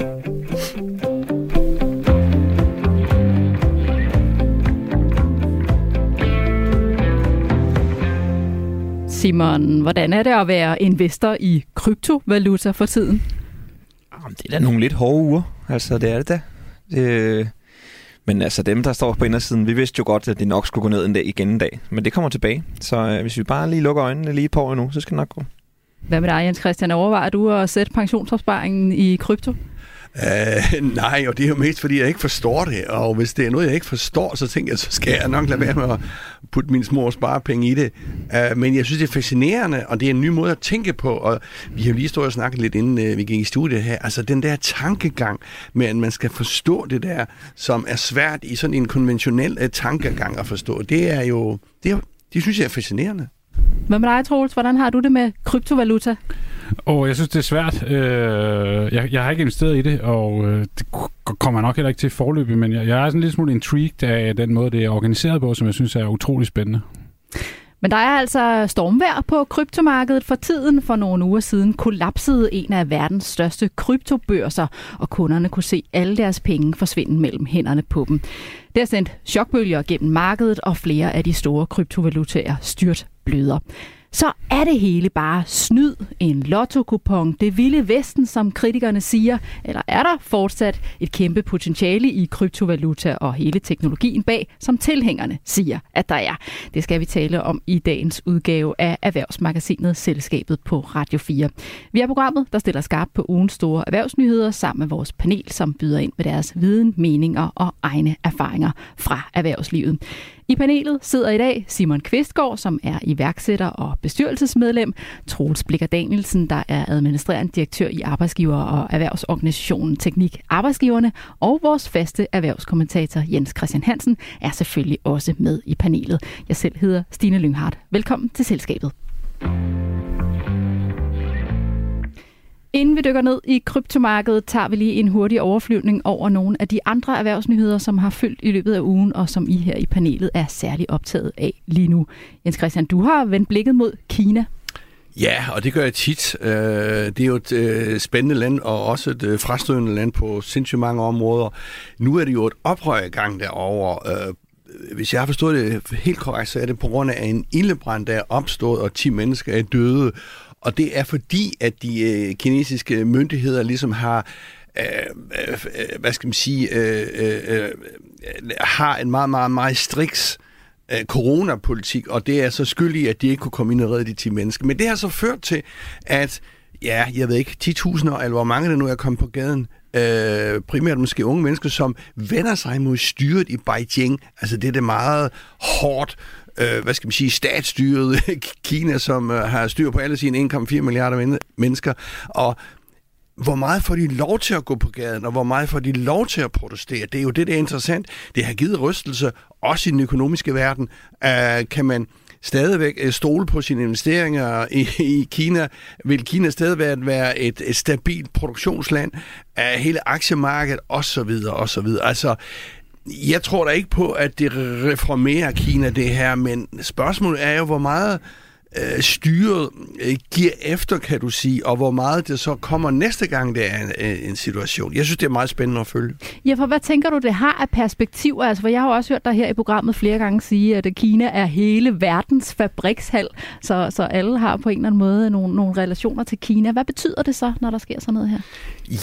Simon, hvordan er det at være investor i kryptovaluta for tiden? Jamen, det er da nogle lidt hårde uger. Altså, det er det da. Det, men altså dem, der står på indersiden, vi vidste jo godt, at det nok skulle gå ned en dag igen en dag. Men det kommer tilbage. Så øh, hvis vi bare lige lukker øjnene lige år endnu, så skal det nok gå. Hvad med dig, Jens Christian? Overvejer du at sætte pensionsopsparingen i krypto? Uh, nej, og det er jo mest, fordi jeg ikke forstår det. Og hvis det er noget, jeg ikke forstår, så tænker jeg, så skal jeg nok lade være med at putte min små sparepenge i det. Uh, men jeg synes, det er fascinerende, og det er en ny måde at tænke på. Og vi har lige stået og snakket lidt, inden uh, vi gik i studiet her. Altså den der tankegang med, at man skal forstå det der, som er svært i sådan en konventionel uh, tankegang at forstå. Det er jo, det, er, det synes jeg er fascinerende. Hvad med dig, Troels? Hvordan har du det med kryptovaluta? Og jeg synes, det er svært. Øh, jeg, jeg har ikke investeret i det, og øh, det kommer jeg nok heller ikke til forløbet, men jeg, jeg er sådan lidt smule intrigued af den måde, det er organiseret på, som jeg synes er utrolig spændende. Men der er altså stormvær på kryptomarkedet for tiden. For nogle uger siden kollapsede en af verdens største kryptobørser, og kunderne kunne se alle deres penge forsvinde mellem hænderne på dem. Det har sendt chokbølger gennem markedet, og flere af de store kryptovalutaer styrt bløder så er det hele bare snyd, en lotto-kupon, det vilde vesten, som kritikerne siger, eller er der fortsat et kæmpe potentiale i kryptovaluta og hele teknologien bag, som tilhængerne siger, at der er. Det skal vi tale om i dagens udgave af Erhvervsmagasinet Selskabet på Radio 4. Vi er programmet, der stiller skarpt på ugens store erhvervsnyheder sammen med vores panel, som byder ind med deres viden, meninger og egne erfaringer fra erhvervslivet. I panelet sidder i dag Simon Kvistgaard, som er iværksætter og bestyrelsesmedlem, Troels Blikker Danielsen, der er administrerende direktør i arbejdsgiver- og erhvervsorganisationen Teknik Arbejdsgiverne, og vores faste erhvervskommentator Jens Christian Hansen er selvfølgelig også med i panelet. Jeg selv hedder Stine Lynghardt. Velkommen til selskabet. Inden vi dykker ned i kryptomarkedet, tager vi lige en hurtig overflyvning over nogle af de andre erhvervsnyheder, som har fyldt i løbet af ugen, og som I her i panelet er særligt optaget af lige nu. Jens Christian, du har vendt blikket mod Kina. Ja, og det gør jeg tit. Øh, det er jo et øh, spændende land, og også et øh, frastødende land på sindssygt mange områder. Nu er det jo et oprør i gang derovre. Hvis jeg har forstået det helt korrekt, så er det på grund af en ildebrand, der er opstået, og 10 mennesker er døde. Og det er fordi, at de øh, kinesiske myndigheder ligesom har øh, øh, hvad skal man sige, øh, øh, øh, har en meget, meget, meget striks øh, coronapolitik, og det er så skyld i, at de ikke kunne komme ind og redde de 10 mennesker. Men det har så ført til, at ja, jeg ved ikke, 10.000 eller hvor mange der nu er kommet på gaden, øh, primært måske unge mennesker, som vender sig mod styret i Beijing. Altså det er det meget hårdt øh, hvad skal man sige, statsstyret Kina, som øh, har styr på alle sine 1,4 milliarder men- mennesker, og hvor meget får de lov til at gå på gaden, og hvor meget får de lov til at protestere? Det er jo det, der er interessant. Det har givet rystelse, også i den økonomiske verden. Øh, kan man stadigvæk øh, stole på sine investeringer i, i Kina? Vil Kina stadigvæk være et, et stabilt produktionsland af hele aktiemarkedet osv. osv. Altså, jeg tror da ikke på, at det reformerer Kina, det her, men spørgsmålet er jo, hvor meget øh, styret øh, giver efter, kan du sige, og hvor meget det så kommer næste gang, det er en, øh, en situation. Jeg synes, det er meget spændende at følge. Ja, for hvad tænker du, det har af perspektiver? Altså, for jeg har også hørt dig her i programmet flere gange sige, at øh, Kina er hele verdens fabrikshal, så, så alle har på en eller anden måde nogle, nogle relationer til Kina. Hvad betyder det så, når der sker sådan noget her?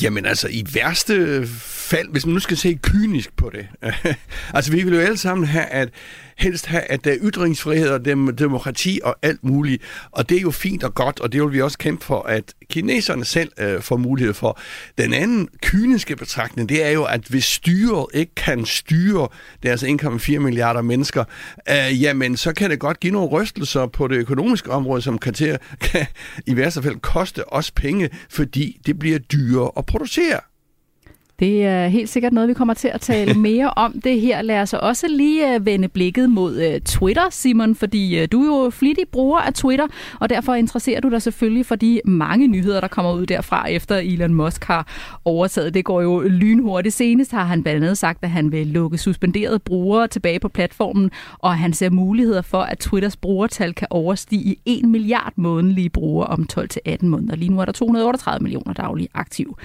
Jamen altså, i værste fald, hvis man nu skal se kynisk på det, altså vi vil jo alle sammen have, at helst have, at der er ytringsfrihed og demokrati og alt muligt. Og det er jo fint og godt, og det vil vi også kæmpe for, at kineserne selv øh, får mulighed for. Den anden kyniske betragtning, det er jo, at hvis styret ikke kan styre deres 1,4 milliarder mennesker, øh, jamen så kan det godt give nogle rystelser på det økonomiske område, som kan, til, kan i værste fald koste os penge, fordi det bliver dyrere at producere. Det er helt sikkert noget, vi kommer til at tale mere om det her. Lad os også lige øh, vende blikket mod øh, Twitter, Simon, fordi øh, du er jo flittig bruger af Twitter, og derfor interesserer du dig selvfølgelig for de mange nyheder, der kommer ud derfra, efter Elon Musk har overtaget. Det går jo lynhurtigt. Senest har han blandt andet sagt, at han vil lukke suspenderede brugere tilbage på platformen, og han ser muligheder for, at Twitters brugertal kan overstige 1 milliard månedlige brugere om 12-18 måneder. Lige nu er der 238 millioner daglige aktive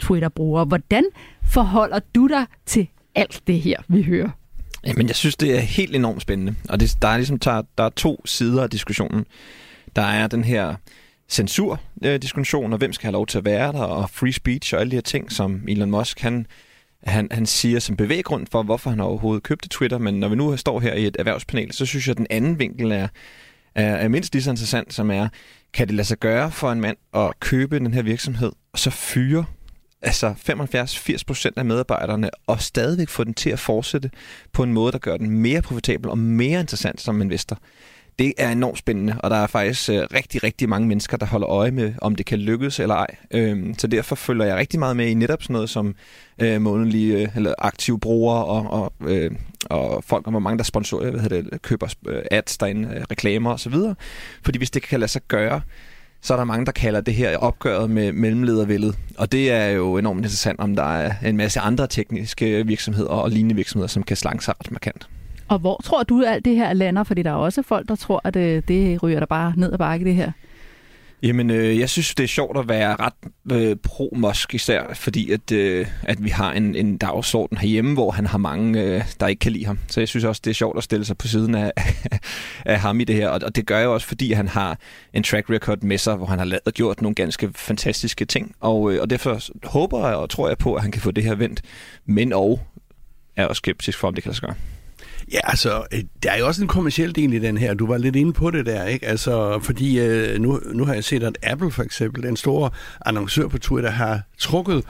Twitter-brugere. Hvordan forholder du dig til alt det her, vi hører? Jamen, jeg synes, det er helt enormt spændende. Og det, der, er ligesom, der, der er to sider af diskussionen. Der er den her censur-diskussion, og hvem skal have lov til at være der, og free speech og alle de her ting, som Elon Musk, han, han, han siger som bevæggrund for, hvorfor han overhovedet købte Twitter. Men når vi nu står her i et erhvervspanel, så synes jeg, at den anden vinkel er, er, er mindst lige så interessant, som er, kan det lade sig gøre for en mand at købe den her virksomhed, og så fyre altså 75-80% af medarbejderne, og stadigvæk få den til at fortsætte på en måde, der gør den mere profitabel og mere interessant som investor. Det er enormt spændende, og der er faktisk øh, rigtig, rigtig mange mennesker, der holder øje med, om det kan lykkes eller ej. Øhm, så derfor følger jeg rigtig meget med i netop sådan noget som øh, månedlige øh, eller aktive brugere og, og, øh, og folk, og hvor mange der sponsorer, hvad hedder det, køber øh, ads derinde, øh, reklamer osv. Fordi hvis det kan lade sig gøre, så er der mange, der kalder det her opgøret med mellemledervældet. Og det er jo enormt interessant, om der er en masse andre tekniske virksomheder og lignende virksomheder, som kan slange sig ret markant. Og hvor tror du, at alt det her lander? Fordi der er også folk, der tror, at det, det ryger der bare ned ad bakke, det her. Jamen, øh, jeg synes, det er sjovt at være ret øh, pro-Musk især, fordi at, øh, at vi har en, en dagsorden herhjemme, hvor han har mange, øh, der ikke kan lide ham. Så jeg synes også, det er sjovt at stille sig på siden af, af ham i det her. Og, og det gør jeg også, fordi han har en track record med sig, hvor han har lavet, gjort nogle ganske fantastiske ting. Og, øh, og derfor håber jeg og tror jeg på, at han kan få det her vendt. Men og er også skeptisk for, om det kan lade sig gøre. Ja, altså, øh, der er jo også en kommersiel del i den her. Du var lidt inde på det der, ikke? Altså, fordi øh, nu, nu har jeg set, at Apple for eksempel, den store annoncør på Twitter, har trukket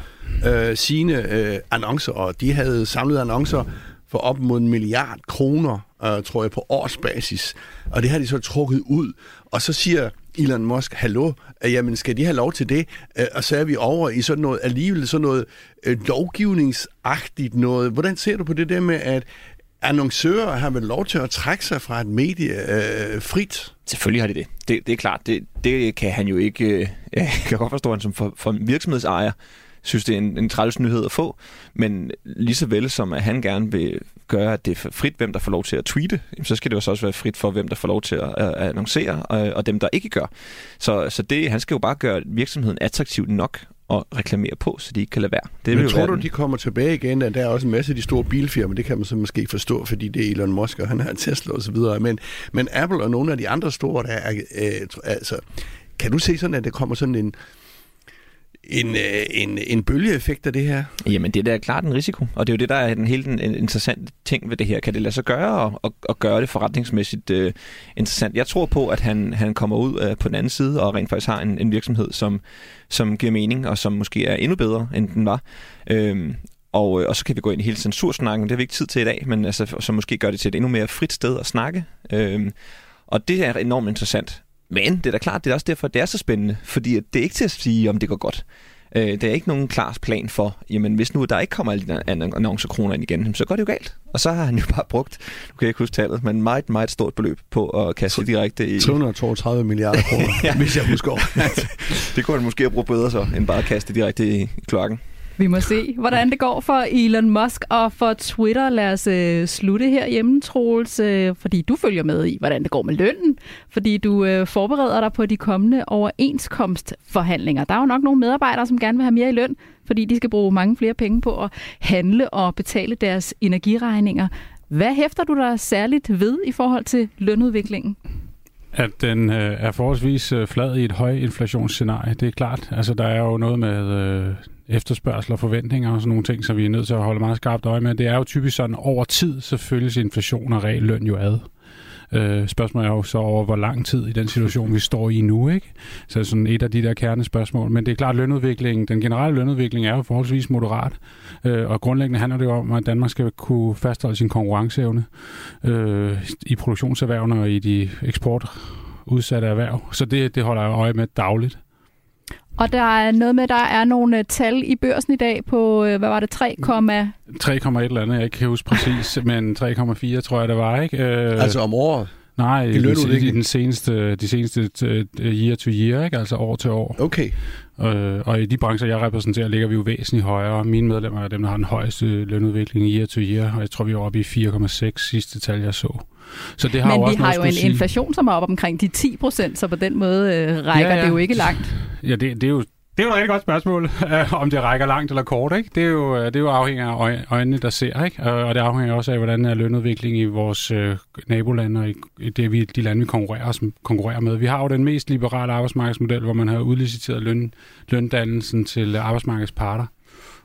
øh, sine øh, annoncer, og de havde samlet annoncer for op mod en milliard kroner, øh, tror jeg, på årsbasis. Og det har de så trukket ud. Og så siger Elon Musk, hallo, øh, jamen skal de have lov til det? Øh, og så er vi over i sådan noget, alligevel sådan noget øh, lovgivningsagtigt noget. Hvordan ser du på det der med, at annoncører har vel lov til at trække sig fra et medie øh, frit? Selvfølgelig har de det. Det, det er klart. Det, det kan han jo ikke... Øh, jeg kan godt forstå, at han som for, for virksomhedsejer synes, det er en, en træls nyhed at få. Men lige så vel som at han gerne vil gøre, at det er frit, hvem der får lov til at tweete, så skal det jo også være frit for, hvem der får lov til at, at annoncere, og, og dem, der ikke gør. Så, så det, han skal jo bare gøre virksomheden attraktiv nok, at reklamere på, så de ikke kan lade være. Det Men tror du, de kommer tilbage igen? Der er også en masse af de store bilfirmaer, det kan man så måske forstå, fordi det er Elon Musk, og han har Tesla og så videre. Men, men Apple og nogle af de andre store, der er, øh, altså, kan du se sådan, at det kommer sådan en, en, øh, en, øh, en en bølgeeffekt af det her? Jamen, det er da klart en risiko, og det er jo det, der er den hele den interessante ting ved det her. Kan det lade sig gøre, og, og, og gøre det forretningsmæssigt uh, interessant? Jeg tror på, at han, han kommer ud uh, på den anden side, og rent faktisk har en, en virksomhed, som, som giver mening, og som måske er endnu bedre, end den var. Uh, og, og så kan vi gå ind i hele censursnakken, det har vi ikke tid til i dag, men altså, så måske gør det til et endnu mere frit sted at snakke. Uh, og det er enormt interessant. Men det er da klart, det er også derfor, det er så spændende, fordi det er ikke til at sige, om det går godt. Øh, der er ikke nogen klar plan for, jamen hvis nu der ikke kommer alle de annoncekroner ind igen, så går det jo galt. Og så har han jo bare brugt, nu kan jeg ikke huske tallet, men meget, meget stort beløb på at kaste direkte i... 332 milliarder kroner, ja. hvis jeg husker det kunne han måske have brugt bedre så, end bare at kaste direkte i klokken. Vi må se, hvordan det går for Elon Musk og for Twitter. Lad os øh, slutte her hjemme, Troels, øh, fordi du følger med i, hvordan det går med lønnen, fordi du øh, forbereder dig på de kommende overenskomstforhandlinger. Der er jo nok nogle medarbejdere, som gerne vil have mere i løn, fordi de skal bruge mange flere penge på at handle og betale deres energiregninger. Hvad hæfter du dig særligt ved i forhold til lønudviklingen? At den øh, er forholdsvis øh, flad i et højinflationsscenarie, det er klart. Altså, der er jo noget med øh, efterspørgsel og forventninger og sådan nogle ting, som vi er nødt til at holde meget skarpt øje med. Det er jo typisk sådan, over tid så følges inflation og realløn jo ad. Øh, spørgsmålet er jo så over, hvor lang tid i den situation, vi står i nu, ikke? Så det er sådan et af de der kernespørgsmål. Men det er klart, lønudviklingen, den generelle lønudvikling er jo forholdsvis moderat. Øh, og grundlæggende handler det jo om, at Danmark skal kunne fastholde sin konkurrenceevne øh, i produktionserhvervene og i de eksport udsatte erhverv. Så det, det holder jeg øje med dagligt. Og der er noget med, der er nogle uh, tal i børsen i dag på, uh, hvad var det, 3, 3,1 eller andet, jeg ikke kan huske præcis, men 3,4 tror jeg, det var, ikke? Uh, altså om året? Nej, i, i, i den seneste, de seneste year to year, ikke? altså år til år. Okay. Øh, og i de brancher, jeg repræsenterer, ligger vi jo væsentligt højere. Mine medlemmer er dem, der har den højeste lønudvikling year to year, og jeg tror, vi er oppe i 4,6 sidste tal, jeg så. Så det har Men jo også vi har jo en sige. inflation, som er op omkring de 10 procent, så på den måde øh, rækker ja, ja. det jo ikke langt. Ja, det, det er jo det er jo et rigtig godt spørgsmål, øh, om det rækker langt eller kort. Ikke? Det, er jo, øh, det er jo afhængig af øjnene, der ser. Ikke? Og det afhænger også af, hvordan er lønudviklingen i vores øh, nabolande og i det, vi, de lande, vi konkurrerer, som konkurrerer med. Vi har jo den mest liberale arbejdsmarkedsmodel, hvor man har udliciteret løn, løndannelsen til arbejdsmarkedets parter.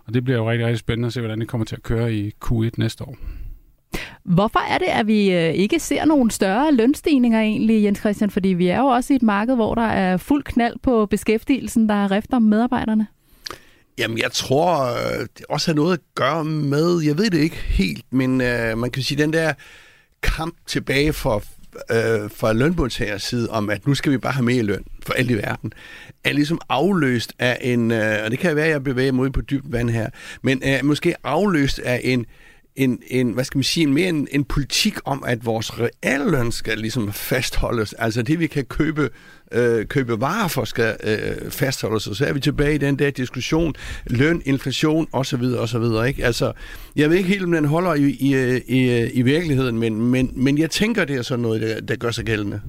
Og det bliver jo rigtig, rigtig spændende at se, hvordan det kommer til at køre i Q1 næste år. Hvorfor er det, at vi øh, ikke ser nogle større lønstigninger egentlig, Jens Christian? Fordi vi er jo også i et marked, hvor der er fuld knald på beskæftigelsen, der er rift om medarbejderne. Jamen, jeg tror, øh, det også har noget at gøre med, jeg ved det ikke helt, men øh, man kan sige, den der kamp tilbage for, øh, fra lønmodtagers side om, at nu skal vi bare have mere løn for alt i verden, er ligesom afløst af en, øh, og det kan være, at jeg bevæger mig ud på dybt vand her, men øh, måske afløst af en, en, en, hvad skal man sige, en, mere en, en politik om, at vores realløn skal ligesom fastholdes. Altså det, vi kan købe, øh, købe varer for, skal øh, fastholdes. Og så er vi tilbage i den der diskussion, løn, inflation osv. osv. Ikke? Altså, jeg ved ikke helt, om den holder i, i, øh, i, øh, i virkeligheden, men, men, men jeg tænker, det er sådan noget, der, der gør sig gældende.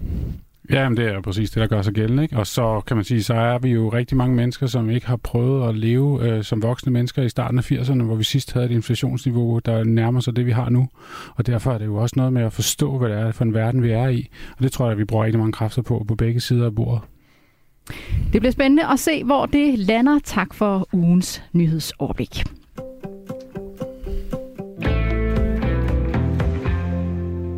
Ja, men det er præcis det, der gør sig gældende. Ikke? Og så kan man sige, så er vi jo rigtig mange mennesker, som ikke har prøvet at leve øh, som voksne mennesker i starten af 80'erne, hvor vi sidst havde et inflationsniveau, der nærmer sig det, vi har nu. Og derfor er det jo også noget med at forstå, hvad det er for en verden, vi er i. Og det tror jeg, at vi bruger rigtig mange kræfter på, på begge sider af bordet. Det bliver spændende at se, hvor det lander. Tak for ugens nyhedsoverblik.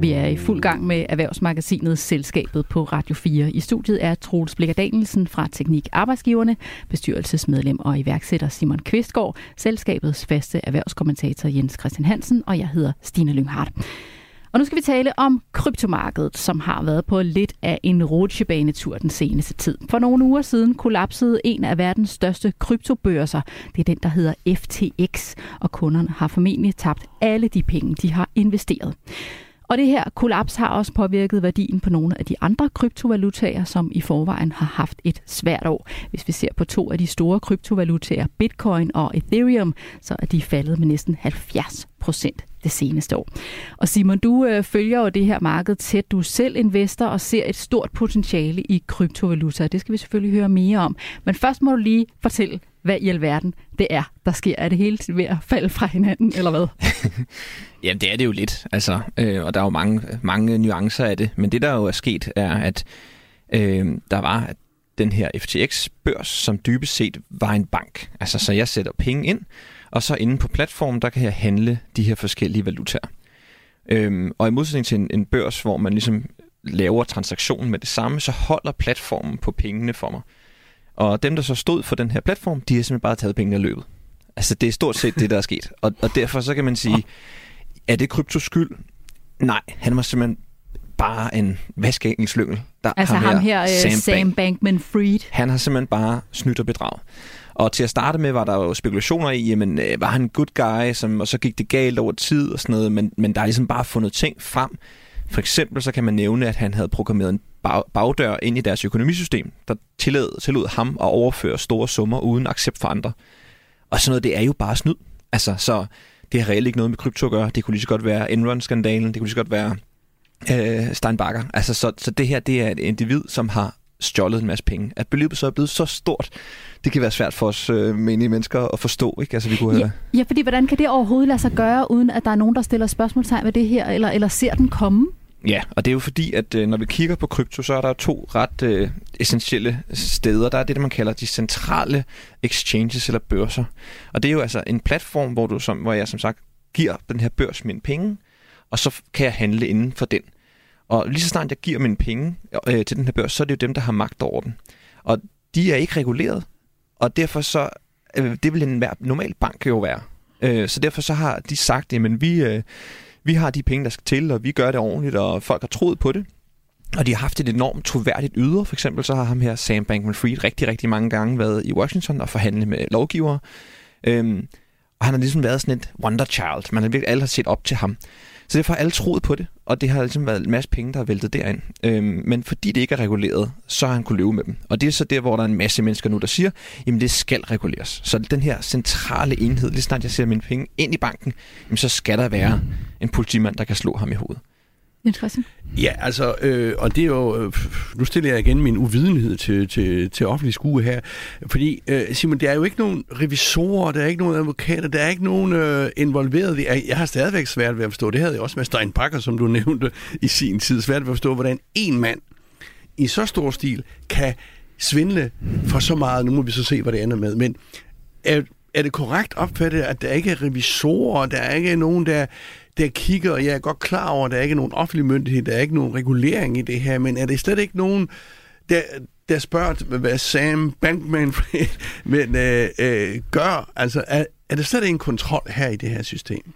Vi er i fuld gang med erhvervsmagasinet Selskabet på Radio 4. I studiet er Troels Blikker Danielsen fra Teknik Arbejdsgiverne, bestyrelsesmedlem og iværksætter Simon Kvistgaard, selskabets faste erhvervskommentator Jens Christian Hansen, og jeg hedder Stine Lynghardt. Og nu skal vi tale om kryptomarkedet, som har været på lidt af en rutsjebanetur den seneste tid. For nogle uger siden kollapsede en af verdens største kryptobørser. Det er den, der hedder FTX, og kunderne har formentlig tabt alle de penge, de har investeret. Og det her kollaps har også påvirket værdien på nogle af de andre kryptovalutaer, som i forvejen har haft et svært år. Hvis vi ser på to af de store kryptovalutaer, Bitcoin og Ethereum, så er de faldet med næsten 70 procent det seneste år. Og Simon, du øh, følger jo det her marked tæt. Du er selv investor og ser et stort potentiale i kryptovaluta. Det skal vi selvfølgelig høre mere om. Men først må du lige fortælle, hvad i alverden det er, der sker. Er det hele ved at falde fra hinanden, eller hvad? Jamen, det er det jo lidt. Altså, øh, og der er jo mange, mange nuancer af det. Men det, der jo er sket, er, at øh, der var den her FTX-børs, som dybest set var en bank. Altså, så jeg sætter penge ind, og så inde på platformen, der kan jeg handle de her forskellige valutaer. Øhm, og i modsætning til en, en børs, hvor man ligesom laver transaktionen med det samme, så holder platformen på pengene for mig. Og dem, der så stod for den her platform, de har simpelthen bare taget pengene af løbet. Altså, det er stort set det, der er sket. Og, og derfor så kan man sige, er det kryptos skyld? Nej, han var simpelthen bare en vaskeengelslyngel. Der altså ham her, Sam, Sam Bankman-Fried. Han har simpelthen bare snydt og bedraget. Og til at starte med var der jo spekulationer i, jamen, øh, var han en good guy, som, og så gik det galt over tid og sådan noget, men, men der er ligesom bare fundet ting frem. For eksempel så kan man nævne, at han havde programmeret en bag, bagdør ind i deres økonomisystem, der tillod, tillod ham at overføre store summer uden accept for andre. Og sådan noget, det er jo bare snyd. Altså, så det har reelt ikke noget med krypto at gøre. Det kunne lige så godt være Enron-skandalen, det kunne lige så godt være øh, Steinbacher. Altså, så, så det her, det er et individ, som har stjålet en masse penge. At beløbet så er blevet så stort, det kan være svært for os øh, menige mennesker at forstå. Ikke? Altså, vi kunne ja, ja, fordi hvordan kan det overhovedet lade sig gøre, uden at der er nogen, der stiller spørgsmålstegn ved det her, eller, eller ser den komme? Ja, og det er jo fordi, at øh, når vi kigger på krypto, så er der to ret øh, essentielle steder. Der er det, man kalder de centrale exchanges eller børser. Og det er jo altså en platform, hvor, du som, hvor jeg som sagt giver den her børs mine penge, og så kan jeg handle inden for den. Og lige så snart jeg giver mine penge øh, til den her børs, så er det jo dem, der har magt over den. Og de er ikke reguleret, og derfor så, øh, det vil en normal bank jo være. Øh, så derfor så har de sagt, jamen vi, øh, vi har de penge, der skal til, og vi gør det ordentligt, og folk har troet på det. Og de har haft et enormt troværdigt yder. For eksempel så har ham her, Sam Bankman-Fried, rigtig, rigtig mange gange været i Washington og forhandlet med lovgivere. Øhm, og han har ligesom været sådan et wonder child. Man har virkelig alle har set op til ham. Så derfor har alle troet på det, og det har ligesom været en masse penge, der har væltet derind. Øhm, men fordi det ikke er reguleret, så har han kunne leve med dem. Og det er så der, hvor der er en masse mennesker nu, der siger, jamen det skal reguleres. Så den her centrale enhed, lige snart jeg ser mine penge ind i banken, jamen så skal der være en politimand, der kan slå ham i hovedet. Jens Christian? Ja, altså, øh, og det er jo, øh, nu stiller jeg igen min uvidenhed til, til, til offentlig skue her, fordi, øh, Simon, der er jo ikke nogen revisorer, der er ikke nogen advokater, der er ikke nogen øh, involveret. Jeg, jeg har stadigvæk svært ved at forstå, det havde jeg også med Stein Bakker, som du nævnte i sin tid, svært ved at forstå, hvordan en mand i så stor stil kan svindle for så meget. Nu må vi så se, hvad det ender med. Men er, er det korrekt opfattet, at der ikke er revisorer, der er ikke nogen, der, der kigger, og jeg er godt klar over, at der er ikke nogen offentlig myndighed, der er ikke nogen regulering i det her, men er det slet ikke nogen, der, der spørger, hvad Sam Bankman men, øh, øh, gør? Altså, er, er der slet ikke en kontrol her i det her system?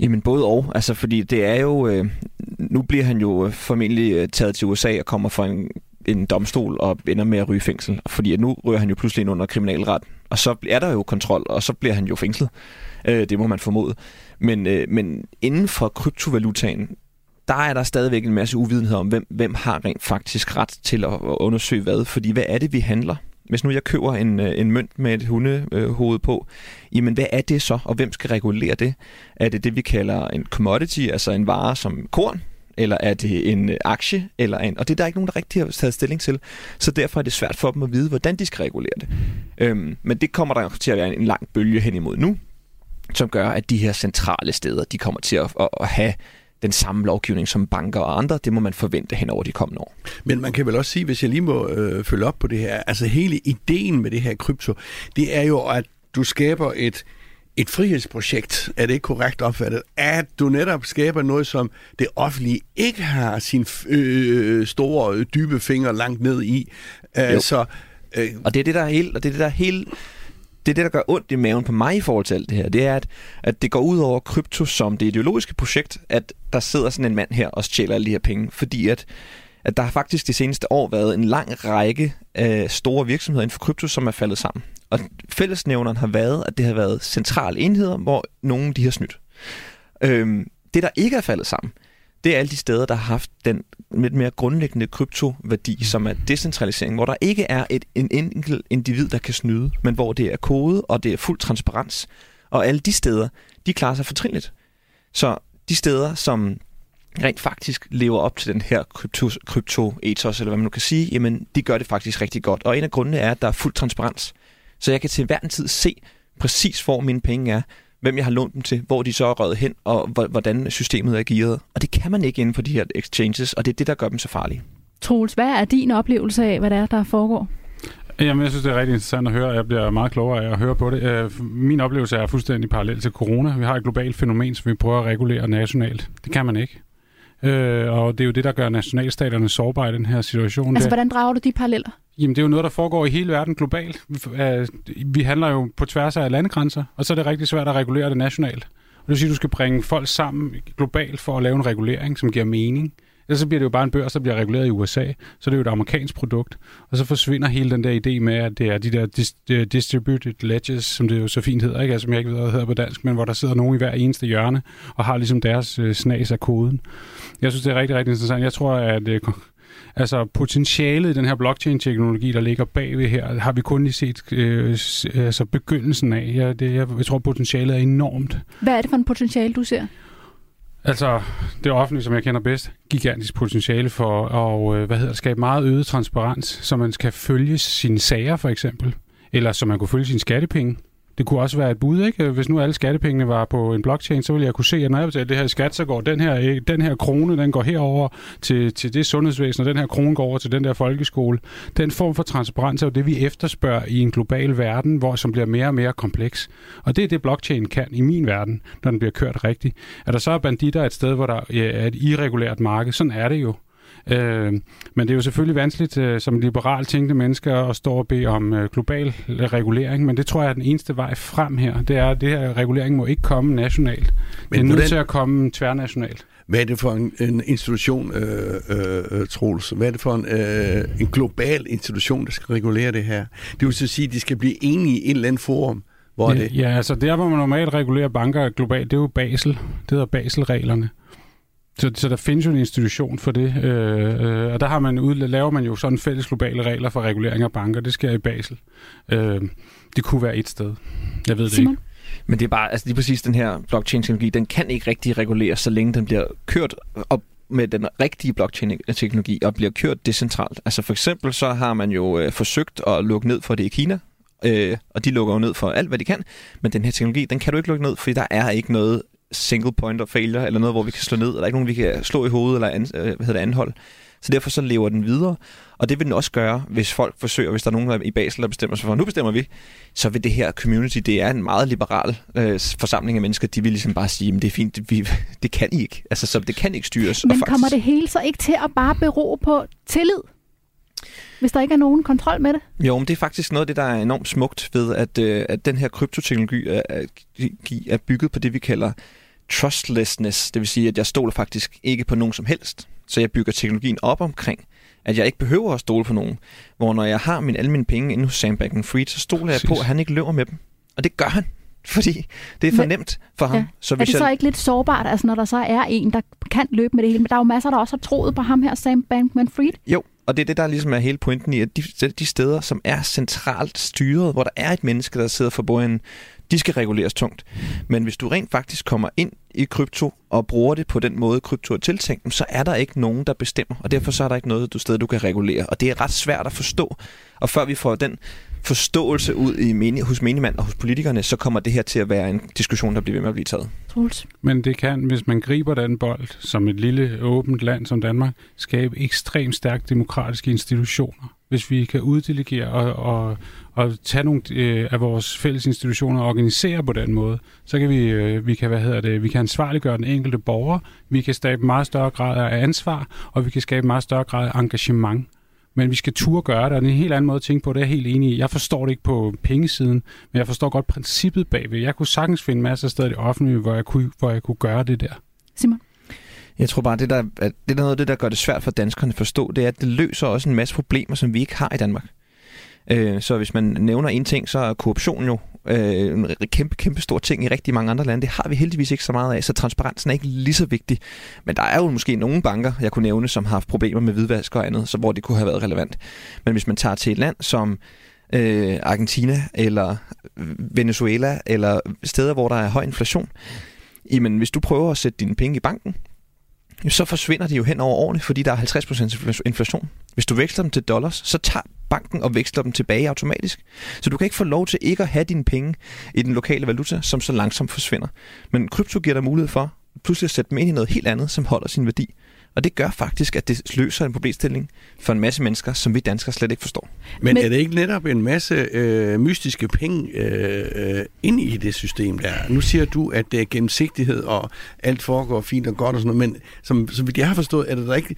Jamen både og, altså fordi det er jo, øh, nu bliver han jo øh, formentlig øh, taget til USA og kommer fra en, en domstol og ender med at ryge fængsel, fordi at nu ryger han jo pludselig ind under kriminalret, og så er der jo kontrol, og så bliver han jo fængslet. Øh, det må man formode. Men, øh, men inden for kryptovalutaen, der er der stadigvæk en masse uvidenhed om, hvem, hvem har rent faktisk ret til at, at undersøge hvad. Fordi hvad er det, vi handler? Hvis nu jeg køber en, øh, en mønt med et hundehoved på, jamen hvad er det så, og hvem skal regulere det? Er det det, vi kalder en commodity, altså en vare som korn, eller er det en øh, aktie, eller en, og det er der ikke nogen, der rigtig har taget stilling til. Så derfor er det svært for dem at vide, hvordan de skal regulere det. Øhm, men det kommer der til at være en lang bølge hen imod nu, som gør, at de her centrale steder, de kommer til at, at, at have den samme lovgivning som banker og andre. Det må man forvente hen over de kommende år. Men man kan vel også sige, hvis jeg lige må øh, følge op på det her, altså hele ideen med det her krypto, det er jo, at du skaber et, et frihedsprojekt, er det ikke korrekt opfattet, at du netop skaber noget, som det offentlige ikke har sin øh, store, dybe finger langt ned i. Øh, så, øh, og det er det, der er helt, og det er det, der er helt det er det, der gør ondt i maven på mig i forhold til alt det her. Det er, at, at det går ud over krypto som det ideologiske projekt, at der sidder sådan en mand her og stjæler alle de her penge. Fordi at, at der har faktisk de seneste år været en lang række øh, store virksomheder inden for krypto, som er faldet sammen. Og fællesnævneren har været, at det har været centrale enheder, hvor nogen de har snydt. Øhm, det, der ikke er faldet sammen, det er alle de steder, der har haft den lidt mere grundlæggende kryptoværdi, som er decentralisering, hvor der ikke er et, en enkelt individ, der kan snyde, men hvor det er kode, og det er fuld transparens. Og alle de steder, de klarer sig fortrinligt. Så de steder, som rent faktisk lever op til den her krypto, krypto-ethos, eller hvad man nu kan sige, jamen, de gør det faktisk rigtig godt. Og en af grundene er, at der er fuld transparens. Så jeg kan til hver en tid se præcis, hvor mine penge er, hvem jeg har lånt dem til, hvor de så er røget hen, og hvordan systemet er gearet. Og det kan man ikke inden for de her exchanges, og det er det, der gør dem så farlige. Troels, hvad er din oplevelse af, hvad der er, der foregår? Jamen, jeg synes, det er rigtig interessant at høre, og jeg bliver meget klogere af at høre på det. Øh, min oplevelse er fuldstændig parallel til corona. Vi har et globalt fænomen, som vi prøver at regulere nationalt. Det kan man ikke. Øh, og det er jo det, der gør nationalstaterne sårbare i den her situation. Altså, hvordan drager du de paralleller? Jamen, det er jo noget, der foregår i hele verden globalt. Øh, vi handler jo på tværs af landegrænser, og så er det rigtig svært at regulere det nationalt. Og det vil sige, at du skal bringe folk sammen globalt for at lave en regulering, som giver mening. Ellers så bliver det jo bare en børs, der bliver reguleret i USA, så det er jo et amerikansk produkt. Og så forsvinder hele den der idé med, at det er de der dis- distributed ledges, som det jo så fint hedder, ikke? Altså, som jeg ikke ved, hvad det hedder på dansk, men hvor der sidder nogen i hver eneste hjørne og har ligesom deres øh, snas af koden. Jeg synes, det er rigtig, rigtig interessant. Jeg tror, at øh, Altså potentialet i den her blockchain-teknologi, der ligger bagved her, har vi kun lige set øh, altså begyndelsen af. Jeg, det, jeg, jeg tror, potentialet er enormt. Hvad er det for en potentiale, du ser? Altså, det offentlige, som jeg kender bedst, gigantisk potentiale for at øh, hvad hedder, skabe meget øget transparens, så man kan følge sine sager, for eksempel. Eller så man kunne følge sine skattepenge. Det kunne også være et bud, ikke? Hvis nu alle skattepengene var på en blockchain, så ville jeg kunne se, at når jeg betaler det her skat, så går den her, øh, den her krone, den går herover til, til det sundhedsvæsen, og den her krone går over til den der folkeskole. Den form for transparens er jo det, vi efterspørger i en global verden, hvor som bliver mere og mere kompleks. Og det er det, blockchain kan i min verden, når den bliver kørt rigtigt. Er der så banditter et sted, hvor der øh, er et irregulært marked, sådan er det jo. Øh, men det er jo selvfølgelig vanskeligt øh, som liberalt tænkte mennesker at stå og bede om øh, global regulering, men det tror jeg er den eneste vej frem her. Det er, at det her regulering må ikke komme nationalt. Men det er nødt til at komme tværnationalt. Hvad er det for en, en institution, øh, øh, øh, Troels? Hvad er det for en, øh, en global institution, der skal regulere det her? Det vil så sige, at de skal blive enige i en eller anden forum. Hvor ja, det? ja, altså der, hvor man normalt regulerer banker globalt, det er jo Basel. Det hedder Basel-reglerne. Så, så der findes jo en institution for det, øh, øh, og der har man ud, laver man jo sådan fælles globale regler for regulering af banker. Det sker i Basel. Øh, det kunne være et sted. Jeg ved Simon? det ikke. Men det er bare, altså lige præcis den her blockchain-teknologi, den kan ikke rigtig reguleres, så længe den bliver kørt op med den rigtige blockchain-teknologi og bliver kørt decentralt. Altså for eksempel så har man jo øh, forsøgt at lukke ned for det i Kina, øh, og de lukker jo ned for alt, hvad de kan, men den her teknologi, den kan du ikke lukke ned, fordi der er ikke noget single point of failure, eller noget, hvor vi kan slå ned, eller ikke nogen, vi kan slå i hovedet, eller an, øh, hvad hedder det, anhold. Så derfor så lever den videre, og det vil den også gøre, hvis folk forsøger, hvis der er nogen i Basel, der bestemmer sig for, nu bestemmer vi, så vil det her community, det er en meget liberal øh, forsamling af mennesker, de vil ligesom bare sige, det er fint, vi, det kan I ikke. Altså, så det kan ikke styres. Men og faktisk, kommer det hele så ikke til at bare bero på tillid? Hvis der ikke er nogen kontrol med det? Jo, men det er faktisk noget af det, der er enormt smukt ved, at, øh, at den her kryptoteknologi er, er bygget på det, vi kalder trustlessness. Det vil sige, at jeg stoler faktisk ikke på nogen som helst. Så jeg bygger teknologien op omkring, at jeg ikke behøver at stole på nogen. Hvor når jeg har min, alle mine penge inde hos Sam Bankman-Fried, så stoler Præcis. jeg på, at han ikke løber med dem. Og det gør han, fordi det er for nemt for ham. Ja. Så hvis er det så jeg... ikke lidt sårbart, altså når der så er en, der kan løbe med det hele? Men der er jo masser, der også har troet på ham her, Sam Bankman-Fried. Jo, og det er det, der ligesom er hele pointen i, at de, de steder, som er centralt styret, hvor der er et menneske, der sidder for bordenden, de skal reguleres tungt. Men hvis du rent faktisk kommer ind i krypto og bruger det på den måde, krypto er tiltænkt, så er der ikke nogen, der bestemmer. Og derfor så er der ikke noget du sted, du kan regulere. Og det er ret svært at forstå. Og før vi får den forståelse ud i menig, hos menigmand og hos politikerne, så kommer det her til at være en diskussion, der bliver ved med at blive taget. Truls. Men det kan, hvis man griber den bold, som et lille åbent land som Danmark, skabe ekstremt stærkt demokratiske institutioner. Hvis vi kan uddelegere og, og, og tage nogle øh, af vores fælles institutioner og organisere på den måde, så kan vi, øh, vi kan, hvad hedder det, vi kan ansvarliggøre den enkelte borger, vi kan skabe meget større grad af ansvar, og vi kan skabe meget større grad af engagement. Men vi skal turde gøre det, og det er en helt anden måde at tænke på, det er jeg helt enig i. Jeg forstår det ikke på pengesiden, men jeg forstår godt princippet bagved. Jeg kunne sagtens finde masser af steder i det offentlige, hvor jeg kunne, hvor jeg kunne gøre det der. Simon? Jeg tror bare, det der, at det der noget af det, der gør det svært for danskerne at forstå, det er, at det løser også en masse problemer, som vi ikke har i Danmark. Øh, så hvis man nævner en ting, så er korruption jo øh, en kæmpe, kæmpe stor ting i rigtig mange andre lande. Det har vi heldigvis ikke så meget af, så transparensen er ikke lige så vigtig. Men der er jo måske nogle banker, jeg kunne nævne, som har haft problemer med hvidvask og andet, så hvor det kunne have været relevant. Men hvis man tager til et land som øh, Argentina eller øh, Venezuela eller steder, hvor der er høj inflation, jamen hvis du prøver at sætte dine penge i banken, så forsvinder de jo hen over årene, fordi der er 50% inflation. Hvis du veksler dem til dollars, så tager banken og veksler dem tilbage automatisk. Så du kan ikke få lov til ikke at have dine penge i den lokale valuta, som så langsomt forsvinder. Men krypto giver dig mulighed for pludselig at sætte dem ind i noget helt andet, som holder sin værdi. Og det gør faktisk, at det løser en problemstilling for en masse mennesker, som vi danskere slet ikke forstår. Men, Men er det ikke netop en masse øh, mystiske penge øh, øh, ind i det system der? Nu siger du, at det er gennemsigtighed, og alt foregår fint og godt og sådan noget, men som, som jeg har forstået, er det der ikke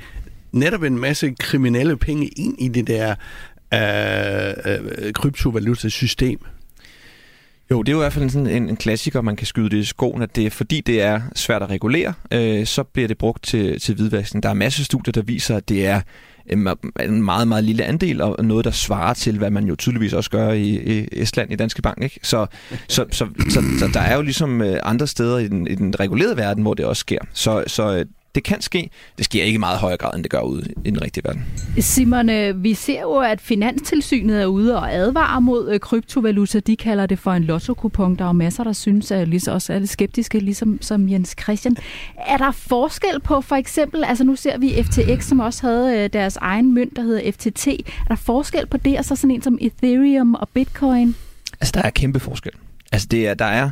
netop en masse kriminelle penge ind i det der øh, øh, kryptovalutasystem? Jo, det er jo i hvert fald sådan en, en klassiker, man kan skyde det i skoen, at det er, fordi det er svært at regulere, øh, så bliver det brugt til, til hvidvaskning. Der er masser af studier, der viser, at det er øh, en meget, meget lille andel, og noget, der svarer til, hvad man jo tydeligvis også gør i, i Estland i Danske Bank. Ikke? Så, så, så, så, så der er jo ligesom øh, andre steder i den, i den regulerede verden, hvor det også sker. Så, så øh, det kan ske. Det sker ikke i meget højere grad, end det gør ude i den rigtige verden. Simon, øh, vi ser jo, at Finanstilsynet er ude og advarer mod øh, kryptovaluta. De kalder det for en lotto-kupon. Der er masser, der synes, at lige også er lidt skeptiske, ligesom som Jens Christian. Er der forskel på for eksempel, altså nu ser vi FTX, som også havde øh, deres egen mønt, der hedder FTT. Er der forskel på det, og så sådan en som Ethereum og Bitcoin? Altså, der er kæmpe forskel. Altså, det er, der er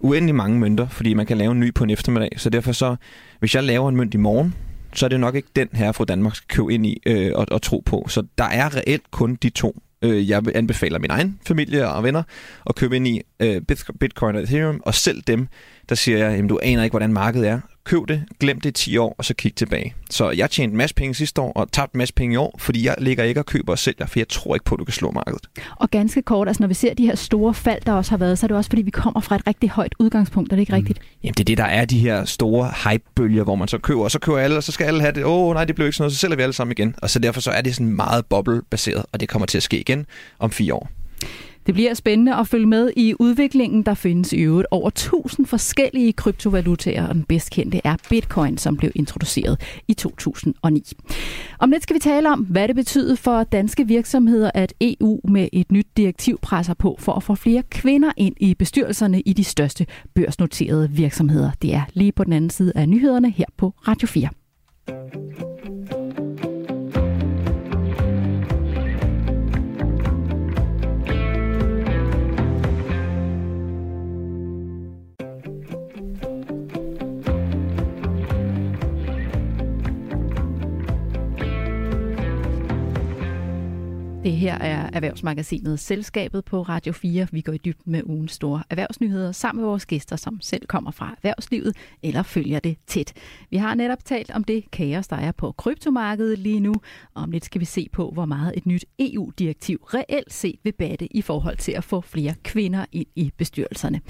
uendelig mange mønter, fordi man kan lave en ny på en eftermiddag. Så derfor så, hvis jeg laver en mønt i morgen, så er det nok ikke den her fra Danmark skal købe ind i øh, og, og tro på. Så der er reelt kun de to. Øh, jeg anbefaler min egen familie og venner at købe ind i øh, Bitcoin og Ethereum, og selv dem, der siger jeg, at du aner ikke, hvordan markedet er køb det, glem det i 10 år, og så kig tilbage. Så jeg tjente en masse penge sidste år, og tabt en masse penge i år, fordi jeg ligger ikke og køber og sælger, for jeg tror ikke på, at du kan slå markedet. Og ganske kort, altså når vi ser de her store fald, der også har været, så er det også fordi, vi kommer fra et rigtig højt udgangspunkt, er det ikke mm. rigtigt? Jamen det er det, der er de her store hypebølger, hvor man så køber, og så køber alle, og så skal alle have det. Åh oh, nej, det blev ikke sådan noget, så sælger vi alle sammen igen. Og så derfor så er det sådan meget boblebaseret, og det kommer til at ske igen om fire år. Det bliver spændende at følge med i udviklingen. Der findes i øvrigt over 1000 forskellige kryptovalutaer, og den bedst kendte er Bitcoin, som blev introduceret i 2009. Om lidt skal vi tale om, hvad det betyder for danske virksomheder, at EU med et nyt direktiv presser på for at få flere kvinder ind i bestyrelserne i de største børsnoterede virksomheder. Det er lige på den anden side af nyhederne her på Radio 4. Det her er Erhvervsmagasinet Selskabet på Radio 4. Vi går i dybden med ugens store erhvervsnyheder sammen med vores gæster, som selv kommer fra erhvervslivet eller følger det tæt. Vi har netop talt om det kaos, der er på kryptomarkedet lige nu. Om lidt skal vi se på, hvor meget et nyt EU-direktiv reelt set vil batte i forhold til at få flere kvinder ind i bestyrelserne.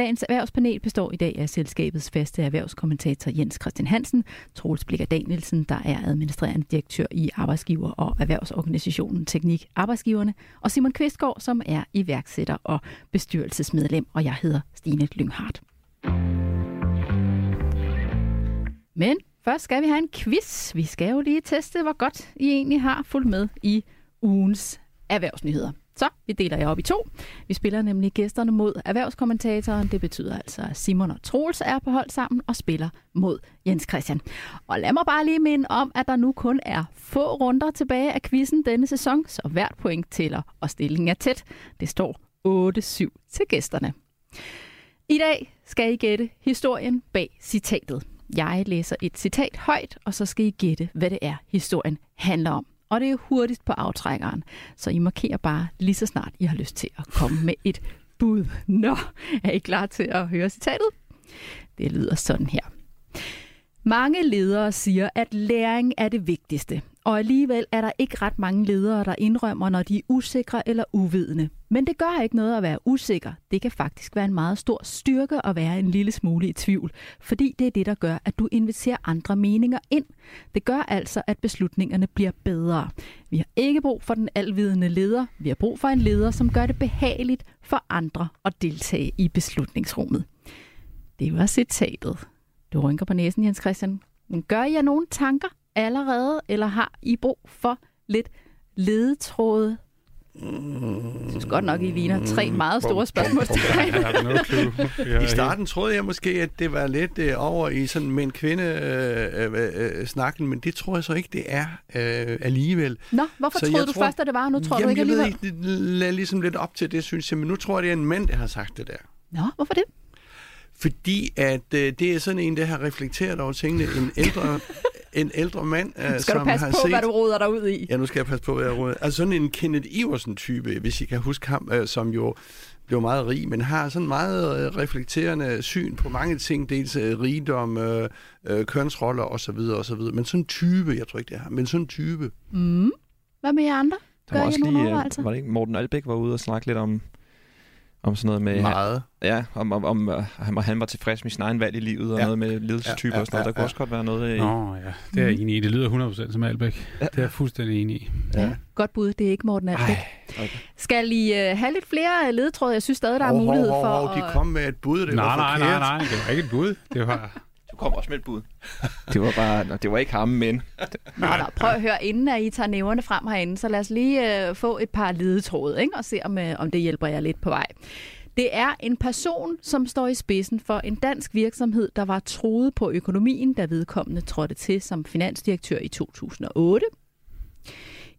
Dagens erhvervspanel består i dag af selskabets faste erhvervskommentator Jens Christian Hansen, Troels Blikker Danielsen, der er administrerende direktør i Arbejdsgiver- og Erhvervsorganisationen Teknik Arbejdsgiverne, og Simon Kvistgaard, som er iværksætter og bestyrelsesmedlem, og jeg hedder Stine Lynghardt. Men først skal vi have en quiz. Vi skal jo lige teste, hvor godt I egentlig har fulgt med i ugens erhvervsnyheder. Så vi deler jer op i to. Vi spiller nemlig gæsterne mod erhvervskommentatoren. Det betyder altså, at Simon og Troels er på hold sammen og spiller mod Jens Christian. Og lad mig bare lige minde om, at der nu kun er få runder tilbage af quizzen denne sæson, så hvert point tæller, og stillingen er tæt. Det står 8-7 til gæsterne. I dag skal I gætte historien bag citatet. Jeg læser et citat højt, og så skal I gætte, hvad det er, historien handler om og det er hurtigt på aftrækkeren. Så I markerer bare lige så snart I har lyst til at komme med et bud. Nå, er I klar til at høre citatet? Det lyder sådan her. Mange ledere siger, at læring er det vigtigste, og alligevel er der ikke ret mange ledere, der indrømmer, når de er usikre eller uvidende. Men det gør ikke noget at være usikker. Det kan faktisk være en meget stor styrke at være en lille smule i tvivl, fordi det er det, der gør, at du inviterer andre meninger ind. Det gør altså, at beslutningerne bliver bedre. Vi har ikke brug for den alvidende leder. Vi har brug for en leder, som gør det behageligt for andre at deltage i beslutningsrummet. Det var citatet. Du rynker på næsen, Jens Christian. Men gør jeg nogle tanker allerede, eller har I brug for lidt ledetråde? Jeg synes godt nok, I ligner tre meget store spørgsmål. I starten troede jeg måske, at det var lidt øh, over i sådan med en kvinde øh, øh, øh, snakken, men det tror jeg så ikke, det er øh, alligevel. Nå, hvorfor så troede du tror, først, at det var, og nu tror jamen, du ikke alligevel? Jeg ved, det lagde ligesom lidt op til det, synes jeg, men nu tror jeg, det er en mand, der har sagt det der. Nå, hvorfor det? Fordi at øh, det er sådan en, der har reflekteret over tingene. En ældre, en ældre mand, øh, Skal som du passe har på, set... hvad du roder dig ud i? Ja, nu skal jeg passe på, hvad jeg roder. Altså sådan en Kenneth Iversen-type, hvis I kan huske ham, øh, som jo blev meget rig, men har sådan meget øh, reflekterende syn på mange ting, dels øh, rigdom, øh, øh, kønsroller osv. osv. Men sådan en type, jeg tror ikke det er men sådan en type. Mm. Hvad med jer andre? Der var Gør I også nogle lige, øh, overvejelser? var det ikke Morten Albæk var ude og snakke lidt om, om sådan noget med... Meget. Ja, om, om, om uh, han, var, han var tilfreds med sin egen valg i livet, og Ja. noget med ledelsestyper Ja, ja, og sådan noget. Der ja, kunne ja. også godt være noget... øh, Nå ja, det er jeg enig i. Det lyder 100% som Albæk. Det er jeg fuldstændig enig i. Ja. Godt bud, det er ikke Morten Albæk. Ej, okay. Skal I uh, have lidt flere ledetråde? Jeg synes stadig, der er Hov, hov, mulighed hov, for hov, De at... kom med et bud, det Nej, var nej, forkert. nej, nej. Det var ikke et bud. Det var... Kom også med et bud. Det var bare... nå, Det var ikke ham, men... Nå, nå, prøv at høre, inden at I tager næverne frem herinde, så lad os lige uh, få et par ledetråde, ikke? og se, om, uh, om det hjælper jer lidt på vej. Det er en person, som står i spidsen for en dansk virksomhed, der var troet på økonomien, da vedkommende trådte til som finansdirektør i 2008.